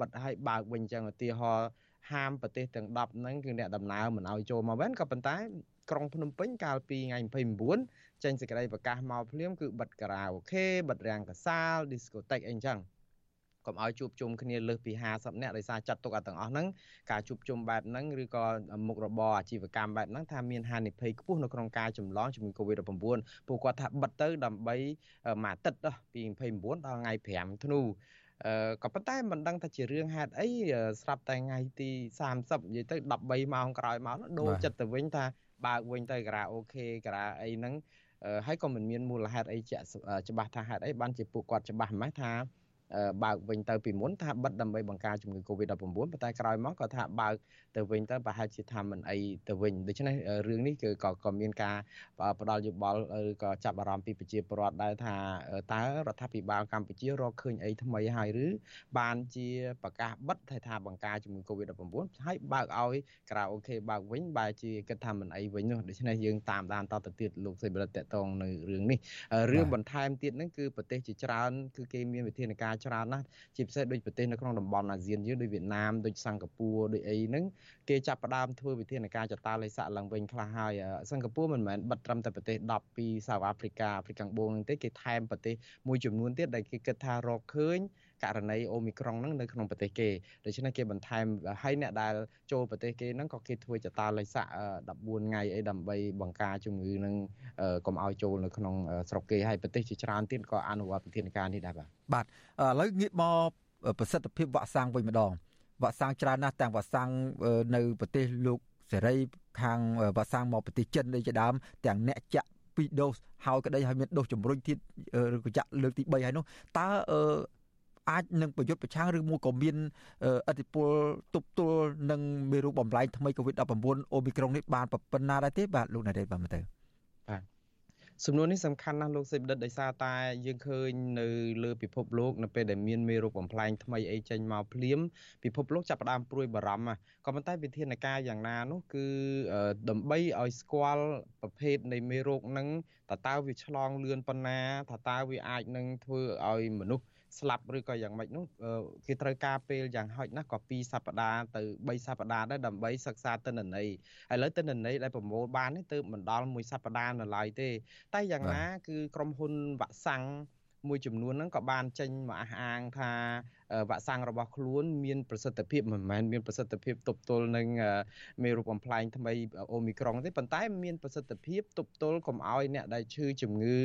បិទឲ្យបើកវិញចឹងឧទាហរណ៍ហាមប្រទេសទាំង10ហ្នឹងគឺអ្នកដំណើរមិនឲ្យចូលមកវិញក៏ប៉ុន្តែក្រុងភ្នំពេញកាលពីថ្ងៃ29ចេញសេចក្តីប្រកាសមកភ្លាមគឺបិទការ៉ាអូខេបិទរាំងកាសាល discotheque អីចឹង កុំឲ្យជួបជុំគ្នាលើសពី50នាក់ដោយសារចាត់ទុកឲ្យទាំងអស់ហ្នឹងការជួបជុំបែបហ្នឹងឬក៏មុខរបរអាជីវកម្មបែបហ្នឹងថាមានហានិភ័យខ្ពស់នៅក្នុងការចម្លងជំងឺ Covid-19 ពួកគាត់ថាបិទទៅដើម្បីមួយអាទិត្យដល់ពី29ដល់ថ្ងៃ5ធ្នូអឺក៏ប៉ុន្តែមិនដឹងថាជារឿងហេតុអីស្រាប់តែថ្ងៃទី30និយាយទៅ13ម៉ោងក្រោយមកដូរចិត្តទៅវិញថាបើកវិញទៅការ៉ាអូខេការ៉ាអីហ្នឹងហើយក៏មិនមានមូលហេតុអីជាក់ច្បាស់ថាហេតុអីបានជាពួកគាត់ច្បាស់ម៉េះថា បើកវិញទៅពីមុនថាបិទដើម្បីបង្ការជំងឺ Covid-19 ប៉ុន្តែក្រោយមកក៏ថាបើកទៅវិញទៅប្រហែលជាថាមិនអីទៅវិញដូច្នេះរឿងនេះគឺក៏ក៏មានការផ្ដល់យោបល់ឬក៏ចាប់អារម្មណ៍ពីប្រជាពលរដ្ឋដែរថាតើរដ្ឋាភិបាលកម្ពុជារកឃើញអីថ្មីហើយឬបានជាប្រកាសបិទថាបង្ការជំងឺ Covid-19 ហើយបើកឲ្យក្រៅអូខេបើកវិញបែរជាគិតថាមិនអីវិញនោះដូច្នេះយើងតាមដានតទៅទៀតលោកសេបរិទ្ធតតងនៅរឿងនេះរឿងបន្ថែមទៀតហ្នឹងគឺប្រទេសជាច្រើនគឺគេមានវិធានការច្រើនណាស់ជាពិសេសដូចប្រទេសនៅក្នុងតំបន់អាស៊ានយើងដូចវៀតណាមដូចសិង្ហបុរីដូចអីហ្នឹងគេចាប់ផ្ដើមធ្វើវិធានការចតាល័យស័កឡើងវិញខ្លះហើយសិង្ហបុរីមិនមែនបិទត្រឹមតែប្រទេស10ពីសៅអាហ្វ្រិកាអាហ្វ្រិកខាងបូងហ្នឹងទេគេថែមប្រទេសមួយចំនួនទៀតដែលគេគិតថារកឃើញ ករណីអូមីក្រុងហ្នឹងនៅក្នុងប្រទេសគេដូច្នេះគេបន្ថែមឲ្យអ្នកដែលចូលប្រទេសគេហ្នឹងក៏គេធ្វើចតាល័យស័ក14ថ្ងៃអីដើម្បីបង្ការជំងឺហ្នឹងកុំឲ្យចូលនៅក្នុងស្រុកគេហើយប្រទេសជាច្រើនទៀតក៏អនុវត្តវិធានការនេះដែរបាទបាទឥឡូវងាកមកប្រសិទ្ធភាពវ៉ាក់សាំងវិញម្ដងវ៉ាក់សាំងច្រើនណាស់ទាំងវ៉ាក់សាំងនៅប្រទេសលោកសេរីខាងវ៉ាក់សាំងមកប្រទេសចិនដូចជាដើមទាំងអ្នកចាក់2ដូសហើយក្តីហើយមានដូសជំរុញទៀតឬក៏ចាក់លើកទី3ហើយនោះតើ អាចនឹងប្រយុទ្ធប្រឆាំងឬមួយក៏មានអធិពលទប់ទល់នឹងមេរោគបំលែងថ្មី COVID-19 អូមីក្រុងនេះបានប៉ុណ្ណាដែរទេបាទលោកណារ៉េតបាទមើលទៅបាទសំណួរនេះសំខាន់ណាស់លោកសេបដិតដោយសារតែយើងឃើញនៅលើពិភពលោកនៅពេលដែលមានមេរោគបំផ្លែងថ្មីអីចេញមកភ្លាមពិភពលោកចាប់ផ្ដើមព្រួយបារម្ភក៏ប៉ុន្តែវិធានការយ៉ាងណានោះគឺដើម្បីឲ្យស្គាល់ប្រភេទនៃមេរោគហ្នឹងតើតើវាឆ្លងលឿនប៉ុណ្ណាថាតើវាអាចនឹងធ្វើឲ្យមនុស្ស ស្លាប់ឬក៏យ៉ាងម៉េចនោះគេត្រូវការពេលយ៉ាងហោចណាស់ក៏2សប្តាហ៍ទៅ3សប្តាហ៍ដែរដើម្បីសិក្សាទិន្នន័យឥឡូវទិន្នន័យដែលប្រមូលបាននេះទើបមិនដល់មួយសប្តាហ៍នៅឡើយទេ តែយ៉ាងណាគឺក្រុមហ៊ុនវ៉ាក់សាំង មួយចំនួនហ្នឹងក៏បានចេញមកអះអាងថាវ៉ាក់សាំងរបស់ខ្លួនមានប្រសិទ្ធភាពមិនមែនមានប្រសិទ្ធភាពទប់ទល់នឹងមេរោគបំផ្លែងថ្មីអូមីក្រុងទេប៉ុន្តែមានប្រសិទ្ធភាពទប់ទល់កុំឲ្យអ្នកដែលឈឺជំងឺ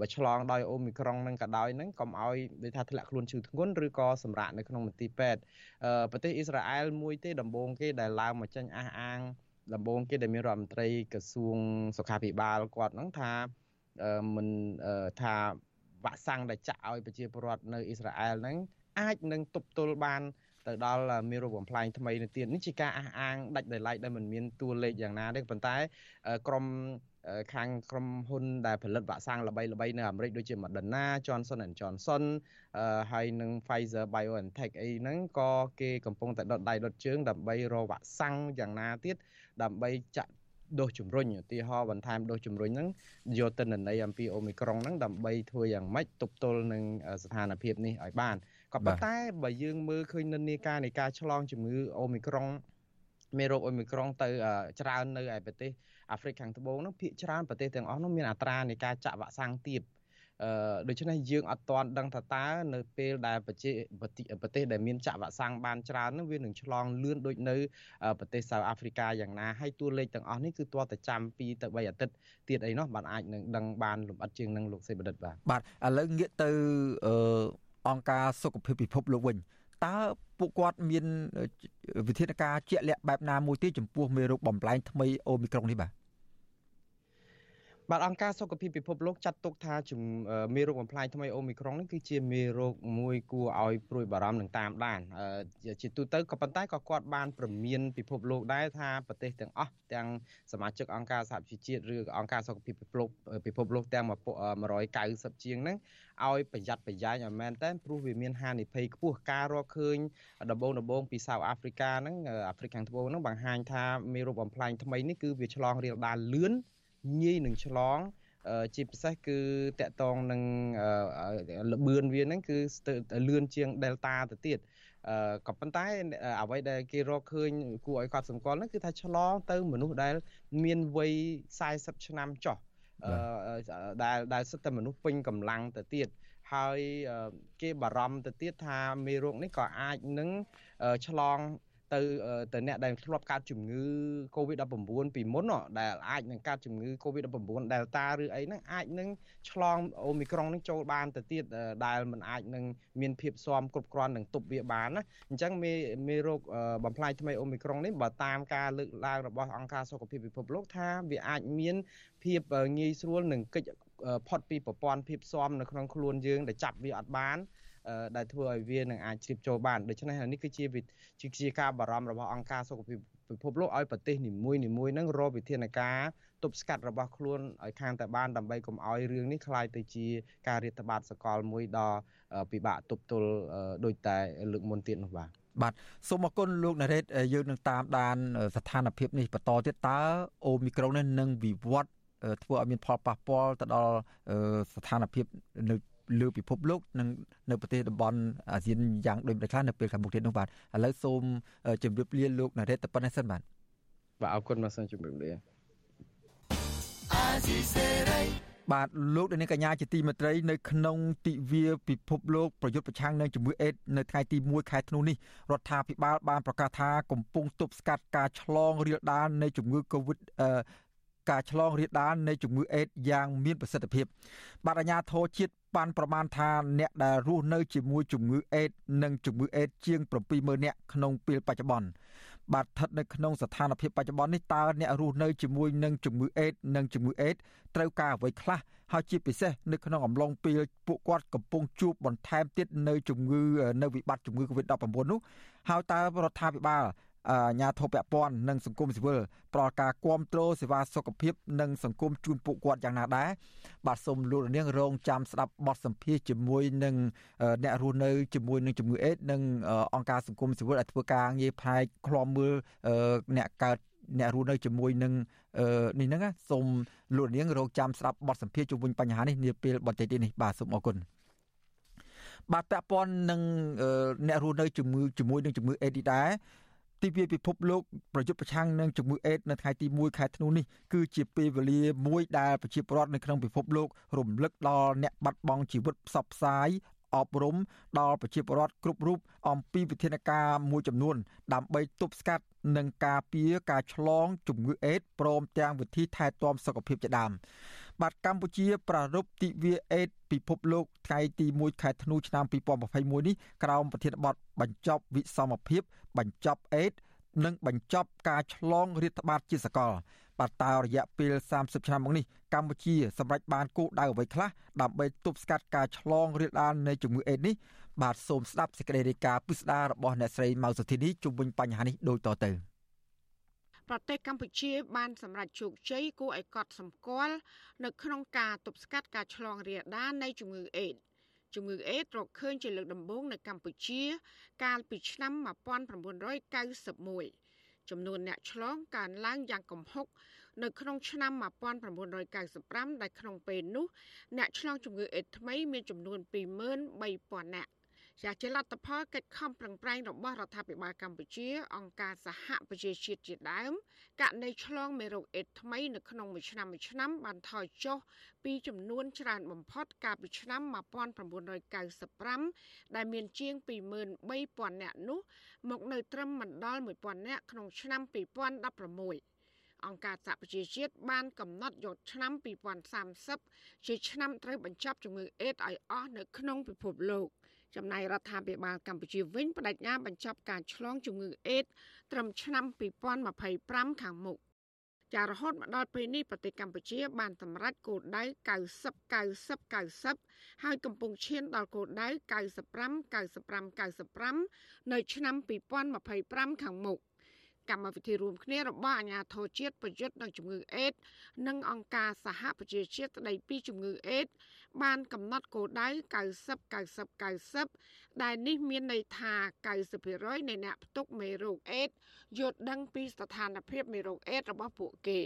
បើឆ្លងដោយអូមីក្រុងនឹងក៏ដោយហ្នឹងកុំឲ្យដូចថាធ្លាក់ខ្លួនឈឺធ្ងន់ឬក៏សម្រាកនៅក្នុងមន្ទីរពេទ្យប្រទេសអ៊ីស្រាអែលមួយទេដំបូងគេដែលឡើងមកចេញអះអាងដំបូងគេដែលមានរដ្ឋមន្ត្រីក្រសួងសុខាភិបាលគាត់ហ្នឹងថាមិនថា វ៉ាក់សាំងដែលចាក់ឲ្យប្រជាពលរដ្ឋនៅអ៊ីស្រាអែលហ្នឹងអាចនឹងទប់ទល់បានទៅដល់មានរោគបំផ្លាញថ្មីនៅទៀតនេះជាការអះអាងដាច់ដោយឡែកដែលមិនមានតួលេខយ៉ាងណាទេប៉ុន្តែក្រមខាងក្រុមហ៊ុនដែលផលិតវ៉ាក់សាំងល្បីៗនៅអាមេរិកដូចជា Moderna Johnson Johnson ហើយនិង Pfizer BioNTech អីហ្នឹងក៏គេកំពុងតែដុតដៃដុតជើងដើម្បីរកវ៉ាក់សាំងយ៉ាងណាទៀតដើម្បីចាក់ ដូសជំរុញឧទាហរណ៍បន្ថែមដូសជំរុញហ្នឹងយកទៅន័យអំពីអូមីក្រុងហ្នឹងដើម្បីធ្វើយ៉ាងម៉េចទប់ទល់នឹងស្ថានភាពនេះឲ្យបានក៏ប៉ុន្តែបើយើងមើលឃើញនិន្នាការនៃការឆ្លងជំងឺអូមីក្រុងមេរោគអូមីក្រុងទៅច្រើននៅឯប្រទេសអាហ្វ្រិកខាងត្បូងនោះភាគច្រើនប្រទេសទាំងអស់នោះមានអត្រានៃការចាក់វ៉ាក់សាំងទាបអឺ ដូច្នេះយើងអត់ទាន់ដឹងថាតើនៅពេលដែលប្រជាប្រទេសដែលមានចាក់វ៉ាក់សាំងបានច្រើននោះវានឹងឆ្លងលឿនដូចនៅប្រទេសសៅអាហ្វ្រិកាយ៉ាងណាហើយតួលេខទាំងអស់នេះគឺទាល់តែចាំ2ទៅ3អាទិត្យទៀតអីនោះបានអាចនឹងដឹងបានលម្អិតជាងនឹងលោកសេបណ្ឌិតបាទបាទឥឡូវងាកទៅអឺអង្គការសុខភាពពិភពលោកវិញតើពួកគាត់មានវិធានការជាក់លាក់បែបណាមួយទេចំពោះមេរោគបំផ្លែងថ្មីអូមីក្រុងនេះបាទ បាទអង្គការសុខភាពពិភពលោកចាត់ទុកថាមេរោគបំផ្លាញថ្មីអូមីក្រុងនេះគឺជាមេរោគមួយគួរឲ្យព្រួយបារម្ភនឹងតាមដានជាទូទៅក៏ប៉ុន្តែក៏គាត់បានព្រមានពិភពលោកដែរថាប្រទេសទាំងអស់ទាំងសមាជិកអង្គការសហប្រជាជាតិឬអង្គការសុខភាពពិភពលោកពិភពលោកទាំង190ជាងហ្នឹងឲ្យប្រយ័ត្នប្រយែងឲ្យមែនតើព្រោះវាមានហានិភ័យខ្ពស់ការរកឃើញដំបូងដំបូងពីសៅអាហ្វ្រិកាហ្នឹងអាហ្វ្រិកខាងត្បូងហ្នឹងបង្ហាញថាមេរោគបំផ្លាញថ្មីនេះគឺវាឆ្លងរាលដាលលឿន ងាយនឹងឆ្លងជាពិសេសគឺតកតងនឹងលបឿនវាហ្នឹងគឺលឿនជាង Delta ទៅទៀតអឺក៏ប៉ុន្តែអ្វីដែលគេរកឃើញគួរឲ្យកត់សម្គាល់ហ្នឹងគឺថាឆ្លងទៅមនុស្សដែលមានវ័យ40ឆ្នាំចុះអឺដែលដែលសិតតែមនុស្សពេញកម្លាំងទៅទៀតហើយគេបារម្ភទៅទៀតថាមេរោគនេះក៏អាចនឹងឆ្លង ទៅទៅអ្នកដែលធ្លាប់កើតជំងឺ Covid-19 ពីមុនដែលអាចនឹងកើតជំងឺ Covid-19 Delta ឬអីហ្នឹងអាចនឹងឆ្លងអូមីក្រុងនេះចូលបានទៅទៀតដែលมันអាចនឹងមានភាពស៊ាំគ្រប់គ្រាន់នឹងទប់វាបានណាអញ្ចឹងមេមេរោគបំផ្លាញថ្មីអូមីក្រុងនេះបើតាមការលើកឡើងរបស់អង្គការសុខភាពពិភពលោកថាវាអាចមានភាពងាយស្រួលនឹងកិច្ចផុតពីប្រព័ន្ធភាពស៊ាំនៅក្នុងខ្លួនយើងដែលចាប់វាអត់បាន ដែលធ្វើឲ្យវានឹងអាចជ្រាបចូលបានដូច្នេះនេះគឺជាជាការបារម្ភរបស់អង្គការសុខភាពពិភពលោកឲ្យប្រទេសនីមួយៗហ្នឹងរកវិធានការទប់ស្កាត់របស់ខ្លួនឲ្យខាងតែបានដើម្បីកុំឲ្យរឿងនេះក្លាយទៅជាការរាតត្បាតសកលមួយដ៏ពិបាកទប់ទល់ដោយតែលើកមុនទៀតនោះបាទបាទសូមអគុណលោកណារ៉េតយើងនឹងតាមដានស្ថានភាពនេះបន្តទៀតតើអូមីក្រុងនេះនឹងវិវត្តធ្វើឲ្យមានផលប៉ះពាល់ទៅដល់ស្ថានភាពនៅ លើពិភពលោកនិងនៅប្រទេសតំបន់អាស៊ានយ៉ាងដូចម្តេចខ្លះនៅពេលខាងមុខទៀតនោះបាទឥឡូវសូមជម្រាបលាលោកណារ៉េតតែប៉ុណ្ណេះសិនបាទបាទអរគុណមកសិនជម្រាបលាបាទលោកនាងកញ្ញាជាទីមេត្រីនៅក្នុងទិវាពិភពលោកប្រយុទ្ធប្រឆាំងនឹងជំងឺអេដនៅថ្ងៃទី1ខែធ្នូនេះរដ្ឋាភិបាលបានប្រកាសថាកំពុងទប់ស្កាត់ការឆ្លងរាលដាលនៃជំងឺ Covid ការឆ្លងរាលដាលនៃជំងឺអេដយ៉ាងមានប្រសិទ្ធភាពបាទអាជ្ញាធរជាតិបានប្រមាណថាអ្នកដែលរស់នៅជាមួយជំងឺអេដនិងជំងឺអេដជាង70000នាក់ក្នុងពេលបច្ចុប្បន្នបាទស្ថិតនៅក្នុងស្ថានភាពបច្ចុប្បន្ននេះតើអ្នករស់នៅជាមួយនឹងជំងឺអេដនិងជំងឺអេដត្រូវការអ្វីខ្លះហើយជាពិសេសនៅក្នុងអំឡុងពេលពួកគាត់កំពុងជួបបន្ថែមទៀតនៅជំងឺនៅវិបត្តិជំងឺ Covid-19 នោះហើយតើរដ្ឋាភិបាល អាជ្ញាធរពាក់ព័ន្ធនិងសង្គមស៊ីវិលផ្ដល់ការគ្រប់គ្រងសេវាសុខភាពនិងសង្គមជូនពួកគាត់យ៉ាងណាដែរបាទសូមលោកនាងរងចាំស្ដាប់បទសម្ភាសជាមួយនឹងអ្នករស់នៅជាមួយនឹងជំងឺអេដនិងអង្គការសង្គមស៊ីវិលដែលធ្វើការងារផ្នែកឃ្លាំមើលអ្នកកើតអ្នករស់នៅជាមួយនឹងនេះហ្នឹងសូមលោកនាងរងចាំស្ដាប់បទសម្ភាសជុំវិញបញ្ហានេះនាពេលបន្តិចនេះបាទសូមអរគុណបាទពាក់ព័ន្ធនឹងអ្នករស់នៅជាមួយជាមួយនឹងជំងឺអេដនេះដែរ ទិវាពិភពលោកប្រយុទ្ធប្រឆាំងនឹងជំងឺអេដនៅថ្ងៃទី1ខែធ្នូនេះគឺជាពេលវេលាមួយដែលប្រជាពលរដ្ឋនៅក្នុងពិភពលោករំលឹកដល់អ្នកបាត់បង់ជីវិតផ្សព្វផ្សាយអប់រំដល់ប្រជាពលរដ្ឋគ្រប់រូបអំពីវិធានការមួយចំនួន ដើម្បីទប់ស្កាត់និងការពារការឆ្លងជំងឺអេដព្រមទាំងវិធីថែទាំសុខភាពជាដើម បាទកម្ពុជាប្រារព្ធទិវាអេដពិភពលោកថ្ងៃទី1ខែធ្នូឆ្នាំ2021នេះក្រោមប្រធានបទបញ្ចប់វិសមភាព បញ្ចប់អេដនិងបញ្ចប់ការឆ្លងរាតត្បាតជាសកលបាទតើរយៈពេល30ឆ្នាំមកនេះកម្ពុជាសម្រេចបានគោលដៅអ្វីខ្លះដើម្បីទប់ស្កាត់ការឆ្លងរាលដាលនៃជំងឺអេដនេះបាទសូមស្ដាប់សេចក្តីរាយការណ៍ពិស្ដាររបស់អ្នកស្រីម៉ៅសុធីនីជុំវិញបញ្ហានេះដូចតទៅ ប្រទេសកម្ពុជាបានសម្រេចជោគជ័យគួរឲ្យកត់សម្គាល់នៅក្នុងការទប់ស្កាត់ការឆ្លងរាលដាលនៃជំងឺអេដជំងឺអេដរកឃើញជាលើកដំបូងនៅកម្ពុជា កាលពីឆ្នាំ1991ចំនួនអ្នកឆ្លងកើនឡើងយ៉ាងគំហុកនៅក្នុងឆ្នាំ1995ដែលក្នុងពេលនោះ អ្នកឆ្លងជំងឺអេដថ្មីមានចំនួន23,000នាក់ ជាជាលទ្ធផលកិច្ចខំប្រឹងប្រែងរបស់រដ្ឋាភិបាលកម្ពុជា អង្គការសហប្រជាជាតិជាដើមករណីឆ្លងមេរោគអេដថ្មីនៅក្នុងមួយឆ្នាំមួយឆ្នាំបានថយចុះពីចំនួនច្រើនបំផុតកាលពីឆ្នាំ1995ដែលមានជាង23,000នាក់នោះ មកនៅត្រឹមមិនដល់1,000នាក់ក្នុងឆ្នាំ2016អង្គការសហប្រជាជាតិបានកំណត់យកឆ្នាំ2030ជាឆ្នាំត្រូវបញ្ចប់ជំងឺអេដឲ្យអស់នៅក្នុងពិភពលោក ចំណែករដ្ឋាភិបាលកម្ពុជាវិញបដិញ្ញាបញ្ចប់ការឆ្លងជំងឺអេដត្រឹមឆ្នាំ2025ខាងមុខចារហូតមកដល់ពេលនេះប្រទេសកម្ពុជា បានសម្រេចគោលដៅ90 90 90ហើយកំពុងឈានដល់គោលដៅ95 95 95នៅឆ្នាំ2025ខាងមុខ កម្មវិធីរួមគ្នារបស់អាជ្ញាធរជាតិប្រយុទ្ធនឹងជំងឺអេដនិងអង្គការសហប្រជាជាតិស្តីពីជំងឺអេដបានកំណត់គោលដៅ90 90 90ដែលនេះមានន័យថា90%នៃអ្នកផ្ទុកមេរោគអេដយល់ដឹងពីស្ថានភាពមេរោគអេដរបស់ពួកគេ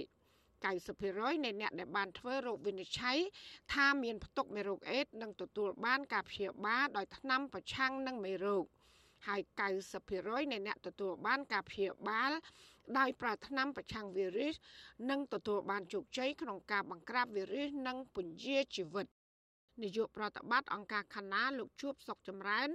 90%នៃអ្នកដែលបានធ្វើរោគវិនិច្ឆ័យថាមានផ្ទុកមេរោគអេដនឹងទទួលបានការព្យាបាលដោយថ្នាំប្រឆាំងនឹងមេរោគ ហើយ90%នៃអ្នកទទួលបានការព្យាបាលដោយប្រើថ្នាំប្រឆាំងវីរុសនិងទទួលបានជោគជ័យក្នុងការបង្ក្រាបវីរុសនិងពន្យាជីវិតនាយកប្រតិបត្តិអង្គការខណាលោកជួបសុកចម្រើន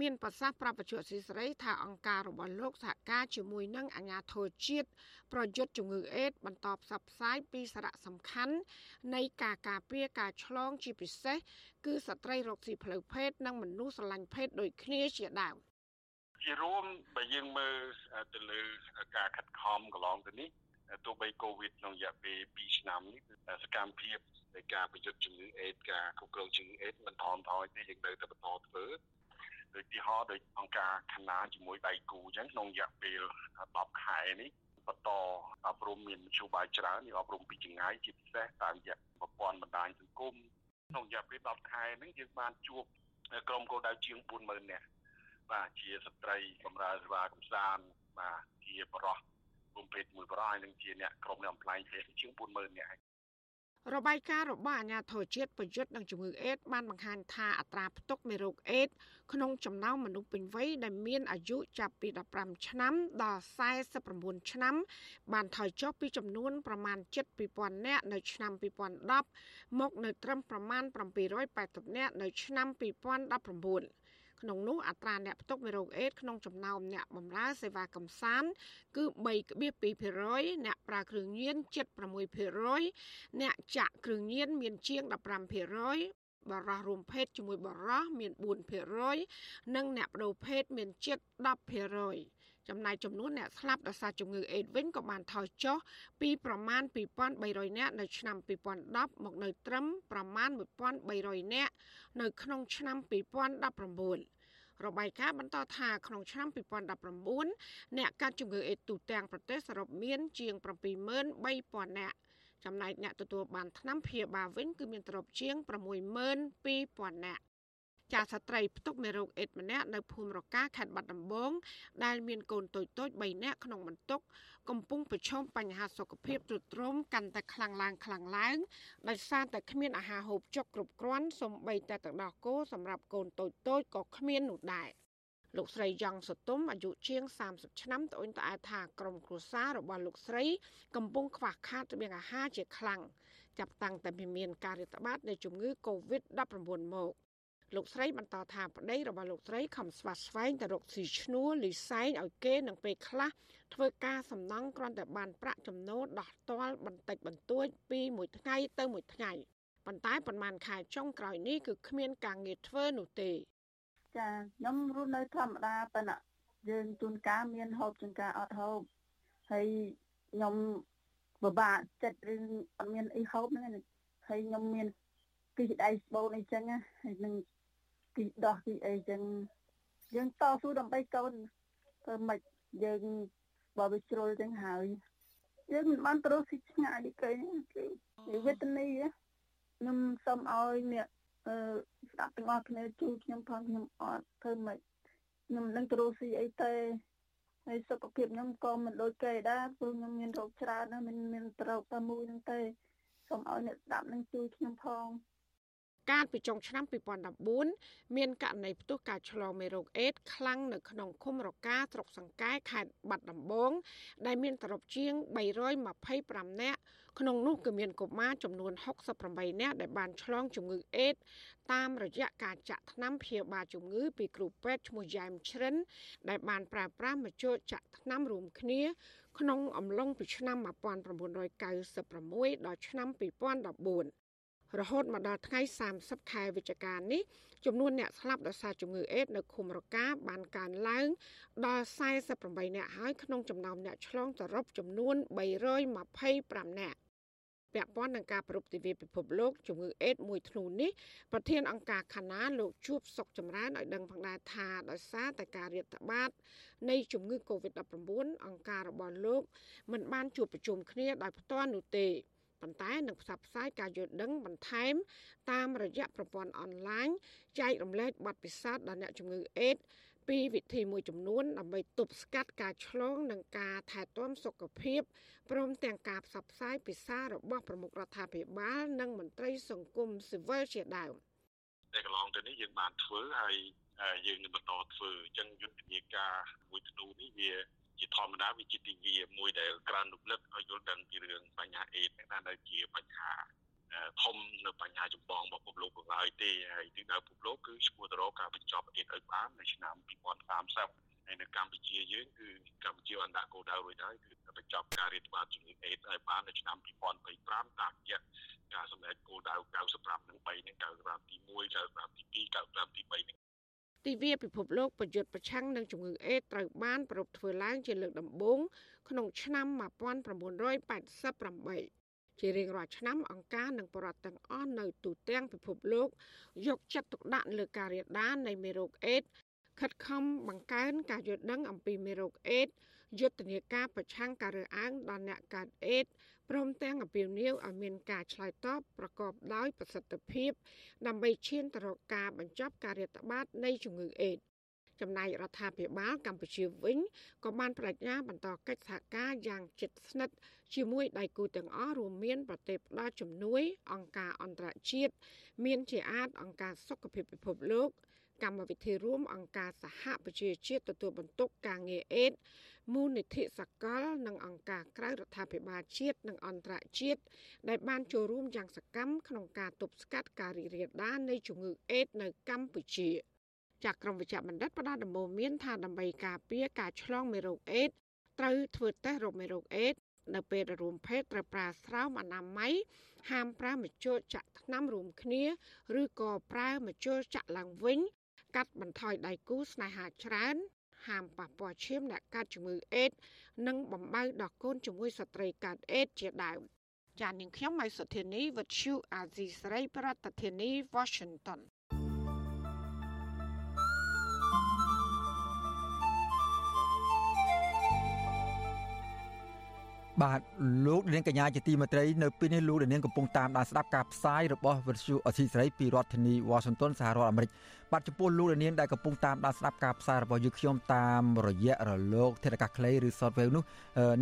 មានប្រសាសន៍ប្រាប់បច្ចុប្បន្នស៊ីសេរីថាអង្គការរបស់លោកសហការជាមួយនឹងអាជ្ញាធរជាតិប្រយុទ្ធជំងឺអេដបន្តផ្សព្វផ្សាយពីសារៈសំខាន់នៃការការពារការឆ្លងជាពិសេសគឺស្ត្រីរកស៊ីផ្លូវភេទនិងមនុស្សស្រឡាញ់ភេទដូចគ្នាជាដើម ជារួមបើយើងមើលទៅលើការខិតខំកន្លងទៅនេះទោះបីកូវីដក្នុងរយៈពេល2ឆ្នាំនេះសកម្មភាពនៃការប្រយុទ្ធជំងឺអេដការគ្រប់គ្រងជំងឺអេដមិនថមថយទេយើងនៅតែបន្តធ្វើដូចទីហោដោយអង្គការខណាជាមួយដៃគូអញ្ចឹងក្នុងរយៈពេល10ខែនេះបន្តអប់រំមានមធ្យោបាយច្រើននេះអប់រំពីចម្ងាយជាពិសេសតាមរយៈប្រព័ន្ធបណ្ដាញសង្គមក្នុងរយៈពេល10ខែហ្នឹងយើងបានជួបក្រុមគោលដៅជាង40000នាក់ បាទជាស្ត្រីបម្រើសេវាកំសាន្តបាទជាបរោះគុំពេទ្យមួយបរោះហើយនឹងជាអ្នកក្រុមអ្នកអំប្លែងពេទ្យជាង40000នាក់របាយការណ៍របស់អាជ្ញាធរជាតិប្រយុទ្ធនឹងជំងឺអេដបានបង្ហាញថាអត្រាផ្ទុកមេរោគអេដក្នុងចំណោមមនុស្សពេញវ័យដែលមានអាយុចាប់ពី15ឆ្នាំដល់49ឆ្នាំ បានថយចុះពីចំនួនប្រមាណ72000នាក់នៅឆ្នាំ2010មកនៅត្រឹមប្រមាណ780នាក់នៅឆ្នាំ2019 ក្នុងនោះអត្រាអ្នកផ្ទុកមេរោគអេដក្នុងចំណោមអ្នកបម្រើសេវាកំសាន្តគឺ3.2%អ្នកប្រើគ្រឿងញៀន7.6%អ្នកចាក់គ្រឿងញៀនមានជាង15%បរោះរួមភេទជាមួយបរោះមាន4%និងអ្នកបដូរភេទមានជិត10% ចំណែកចំនួនអ្នកស្លាប់ដោយសារជំងឺអេដវិញក៏បានថយចុះពីប្រមាណ2300នាក់នៅឆ្នាំ2010មកនៅត្រឹមប្រមាណ1300នាក់នៅក្នុងឆ្នាំ2019របាយការណ៍បន្តថាក្នុងឆ្នាំ2019អ្នកកាត់ជំងឺអេដទូទាំងប្រទេសសរុបមាន ជាង73000នាក់ចំណែកអ្នកទទួលបានថ្នាំព្យាបាលវិញគឺមានទ្រព្យជាង62000នាក់ ចាស្ត្រីផ្ទុកមេរោគអេដម្នាក់នៅភូមិរកាខេត្តបាត់ដំបងដែលមានកូនតូចតូច3នាក់ក្នុងបន្ទុក កំពុងប្រឈមបញ្ហាសុខភាពទ្រុឌទ្រោមកាន់តែខ្លាំងឡើងខ្លាំងឡើងដោយសារតែគ្មានអាហារហូបចុកគ្រប់គ្រាន់សូម្បីតែទឹកដោះគោសម្រាប់កូនតូចតូចក៏គ្មាននោះដែរលោកស្រីយ៉ងសតុមអាយុជាង30ឆ្នាំត្អូញត្អែថាក្រុមគ្រួសាររបស់លោកស្រី កំពុងខ្វះខាតរបៀងអាហារជាខ្លាំងចាប់តាំងតែមានការរាតត្បាតនៃជំងឺ Covid-19 មក លោកស្រីបន្តថាប្តីរបស់លោកស្រីខំស្វាស្វែងទៅរកស៊ីឈ្នួលលីសែងឲ្យគេនឹងពេលខ្លះធ្វើការសំណង់គ្រាន់តែបានប្រាក់ចំណូលដោះទាល់បន្តិចបន្តួចពីមួយថ្ងៃទៅមួយថ្ងៃប៉ុន្តែប្រហែលខែចុងក្រោយនេះគឺគ្មានការងារធ្វើនោះទេចាខ្ញុំរស់នៅធម្មតាប៉ុន្តែយើងជួនកាលមានហូបជួនកាលអត់ហូបហើយខ្ញុំពិបាកចិត្តឬអត់មានអីហូបហ្នឹងហើយខ្ញុំមានគិះដៃស្បូនអីចឹងហើយនឹង គិះដោះគិះអីចឹងយើងតស៊ូដើម្បីកូនធ្វើម៉េចយើងបើវាជ្រុលចឹងហើយយើងមិនបានត្រូវស៊ីឆ្ងាយគេគឺវេទនីខ្ញុំសូមឲ្យអ្នកអឺស្ដាប់ទាំងអស់គ្នាជួយខ្ញុំផងខ្ញុំអត់ធ្វើម៉េចខ្ញុំនឹងត្រូវស៊ីអីទេហើយសុខភាពខ្ញុំក៏មិនដូចគេដែរព្រោះខ្ញុំមានរោគច្រើនណាស់មិនមានរោគតែមួយហ្នឹងទេសូមឲ្យអ្នកស្ដាប់នឹងជួយខ្ញុំផង កាលពីចុងឆ្នាំ2014មានករណីផ្ទុះការឆ្លងមេរោគអេដខ្លាំងនៅក្នុងឃុំរកាស្រុកសង្កែខេត្តបាត់ដំបង ដែលមានសរុបជាង325នាក់ក្នុងនោះគឺមានកុមារចំនួន68នាក់ដែលបានឆ្លងជំងឺអេដតាមរយៈការចាក់ថ្នាំព្យាបាលជំងឺពីគ្រូពេទ្យឈ្មោះយ៉ែមជ្រិនដែលបានប្រើប្រាស់មជ្ឈចាក់ថ្នាំរួមគ្នា ក្នុងអំឡុងពីឆ្នាំ1996ដល់ឆ្នាំ2014 រហូតមកដល់ថ្ងៃ30ខែវិច្ឆិកានេះចំនួនអ្នកស្លាប់ដោយសារជំងឺអេដនៅឃុំរកាបានកើនឡើងដល់48អ្នកហើយក្នុងចំណោមអ្នកឆ្លងសរុបចំនួន325អ្នកពាក់ព័ន្ធនឹងការប្រពៃទិវាពិភពលោកជំងឺអេដមួយធ្នូនេះប្រធានអង្គការខាណាលោកជួបសុកចម្រើនឲ្យដឹងផងដែរថាដោយសារតែការរាតត្បាត នៃជំងឺ Covid-19 អង្គការរបស់លោកមិនបានជួបប្រជុំគ្នាដោយផ្ទាល់នោះទេ ប៉ុន្តែនឹងផ្សព្វផ្សាយការយល់ដឹងបន្ថែម តាមរយៈប្រព័ន្ធអនឡាញចែករំលែកបទពិសោធន៍ដល់អ្នកជំងឺអេដពីវិធីមួយចំនួនដើម្បីទប់ស្កាត់ការឆ្លងនិងការថែទាំសុខភាពព្រមទាំងការផ្សព្វផ្សាយពិសារបស់ប្រមុខរដ្ឋាភិបាលនិងមន្ត្រីសង្គមស៊ីវិលជាដើមតែកន្លងទៅនេះយើងបានធ្វើហើយយើងនឹងបន្តធ្វើអញ្ចឹងយុទ្ធនាការមួយធ្នូនេះវា ជាធម្មតាវាជាទិវាមួយដែលក្រើនរំលឹកឲ្យយល់ដឹងពីរឿងបញ្ហាអេដហ្នឹងនៅជាបញ្ហាធំនៅបញ្ហាចម្បងរបស់ពិភពលោកក៏ហើយទេហើយទិសដៅពិភពលោកគឺឈ្មោះទៅរកការបញ្ចប់អេដឲ្យបាននៅឆ្នាំ2030ហើយនៅកម្ពុជាយើងគឺកម្ពុជាបានដាក់គោលដៅរួចហើយគឺបញ្ចប់ការរាតត្បាតជំងឺអេដឲ្យបាននៅឆ្នាំ2025តាមរយៈការសម្រេចគោលដៅ95នឹង3នឹង95ទី1 95ទី2 95ទី3នឹង ទិវាពិភពលោកប្រយុទ្ធប្រឆាំងនឹងជំងឺអេដត្រូវបានប្រពធ្វើឡើងជាលើកដំបូងក្នុងឆ្នាំ1988ជារៀងរាល់ឆ្នាំអង្គការនិងបរដ្ឋទាំងអស់នៅទូទាំងពិភពលោកយកចិត្តទុកដាក់លើការរាលដាលនៃមេរោគអេដខិតខំបង្កើនការយល់ដឹងអំពីមេរោគអេដយុទ្ធនាការប្រឆាំងការរើសអើងដល់អ្នកកើតអេដ ព្រមទាំងអំពាវនាវឲ្យមានការឆ្លើយតបប្រកបដោយប្រសិទ្ធភាព ដើម្បីឈានទៅរកការបញ្ចប់ការរាតត្បាតនៃជំងឺអេដចំណែករដ្ឋាភិបាលកម្ពុជាវិញក៏បានបដិញ្ញាបន្តកិច្ចសហការយ៉ាងជិតស្និទ្ធជាមួយដៃគូទាំងអស់រួមមានប្រទេសផ្ដល់ជំនួយ អង្គការអន្តរជាតិមានជាអាចអង្គការសុខភាពពិភពលោកកម្មវិធីរួមអង្គការសហប្រជាជាតិទទួលបន្ទុកការងារអេដ មូលនិធិសកល និងអង្គការក្រៅរដ្ឋាភិបាលជាតិនិងអន្តរជាតិដែលបានចូលរួមយ៉ាងសកម្មក្នុងការទប់ស្កាត់ការរីករាលដាលនៃជំងឺអេដនៅកម្ពុជាចាក់ក្រុមវិជ្ជបណ្ឌិតផ្ដល់ដំបូន្មានថាដើម្បីការពារការឆ្លងមេរោគអេដត្រូវធ្វើតេស្តរោគមេរោគអេដនៅពេលរួមភេទត្រូវប្រើស្រោមអនាម័យហាមប្រើមជុលចាក់ថ្នាំរួមគ្នា ឬក៏ប្រើមជុលចាក់ឡើងវិញ កាត់បន្ថយដៃគូស្នេហាច្រើន ហាមប៉ះពាល់ឈាមអ្នកកើតជំងឺអេដនិងបំបៅដល់កូនជាមួយស្ត្រីកើតអេដជាដើមចាននាងខ្ញុំម៉ៃសុធានីវិទ្យុអាស៊ីសេរីប្រធានាធិបតី Washington បបាទលោកនាងកញ្ញាជាទីមេត្រីនៅពេលនេះលោកនាងកំពុងតាមដានស្ដាប់ការផ្សាយរបស់វិទ្យុអសីសេរីពីរដ្ឋធានី Washington សហរដ្ឋអាមេរិកបាទចំពោះលោកនាងដែលកំពុងតាមដានស្ដាប់ការផ្សាយរបស់យើងខ្ញុំតាមរយៈរលកធាតុអាកាសខ្លីឬ Shortwave នោះ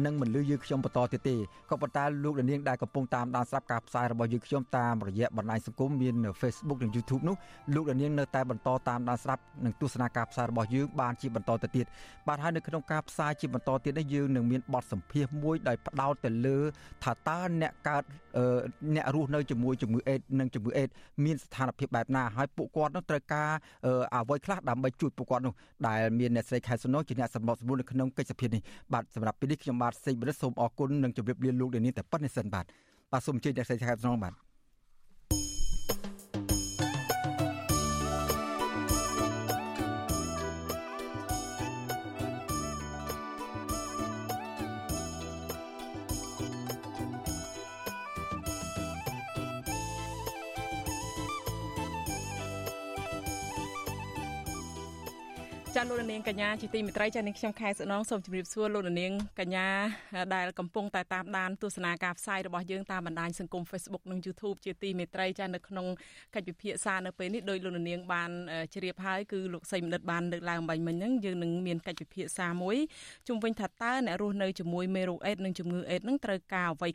នឹងមិនលឺយើងខ្ញុំបន្តទៀតទេក៏ប៉ុន្តែលោកនាងដែលកំពុងតាមដានស្ដាប់ការផ្សាយរបស់យើងខ្ញុំតាមរយៈបណ្ដាញសង្គមមាន Facebook និង YouTube នោះលោកនាងនៅតែបន្តតាមដានស្ដាប់និងទស្សនាការផ្សាយរបស់យើងបានជាបន្តទៅទៀតបាទហើយនៅក្នុងការផ្សាយជាបន្តទៀតនេះយើងនឹងមានបទសម្ភាសន៍មួយដោយផ្ដោតទៅលើថាតើអ្នកកើតអ្នករស់នៅជាមួយជំងឺអេដនិងជំងឺអេដមានស្ថានភាពបែបណាហើយពួកគាត់នឹងត្រូវការអ្វីខ្លះដើម្បីជួយពួកគាត់នោះដែលមានអ្នកស្រីខែសុណូជាអ្នកសម្របសម្រួលនៅក្នុងកិច្ចសភានេះបាទសម្រាប់ពេលនេះខ្ញុំបាទសេកបរិទ្ធសូមអរគុណនិងជម្រាបលាលោកនាងតែប៉ុណ្្នេះសិនបាទបាទសូមអញ្ជើញអ្នកស្រីខែសុណូបាទ នាងកញ្ញាជាទីមេត្រីចានាងខ្ញុំខែសុណងសូមជម្រាបសួរលោកនាងកញ្ញាដែលកំពុងតែតាមដានទស្សនាការផ្សាយរបស់យើងតាមបណ្ដាញសង្គម Facebook និង YouTube ជាទីមេត្រីចានៅក្នុងកិច្ចពិភាក្សានៅពេលនេះដោយលោកនាងបានជ្រាបហើយគឺលោកសីមនិតបានលើកឡើងបាញ់មិញហ្នឹងយើងនឹងមានកិច្ចពិភាក្សាមួយជុំវិញថាតើអ្នករស់នៅជាមួយមេរោគអេដនិងជំងឺអេដនឹងត្រូវការអ្វី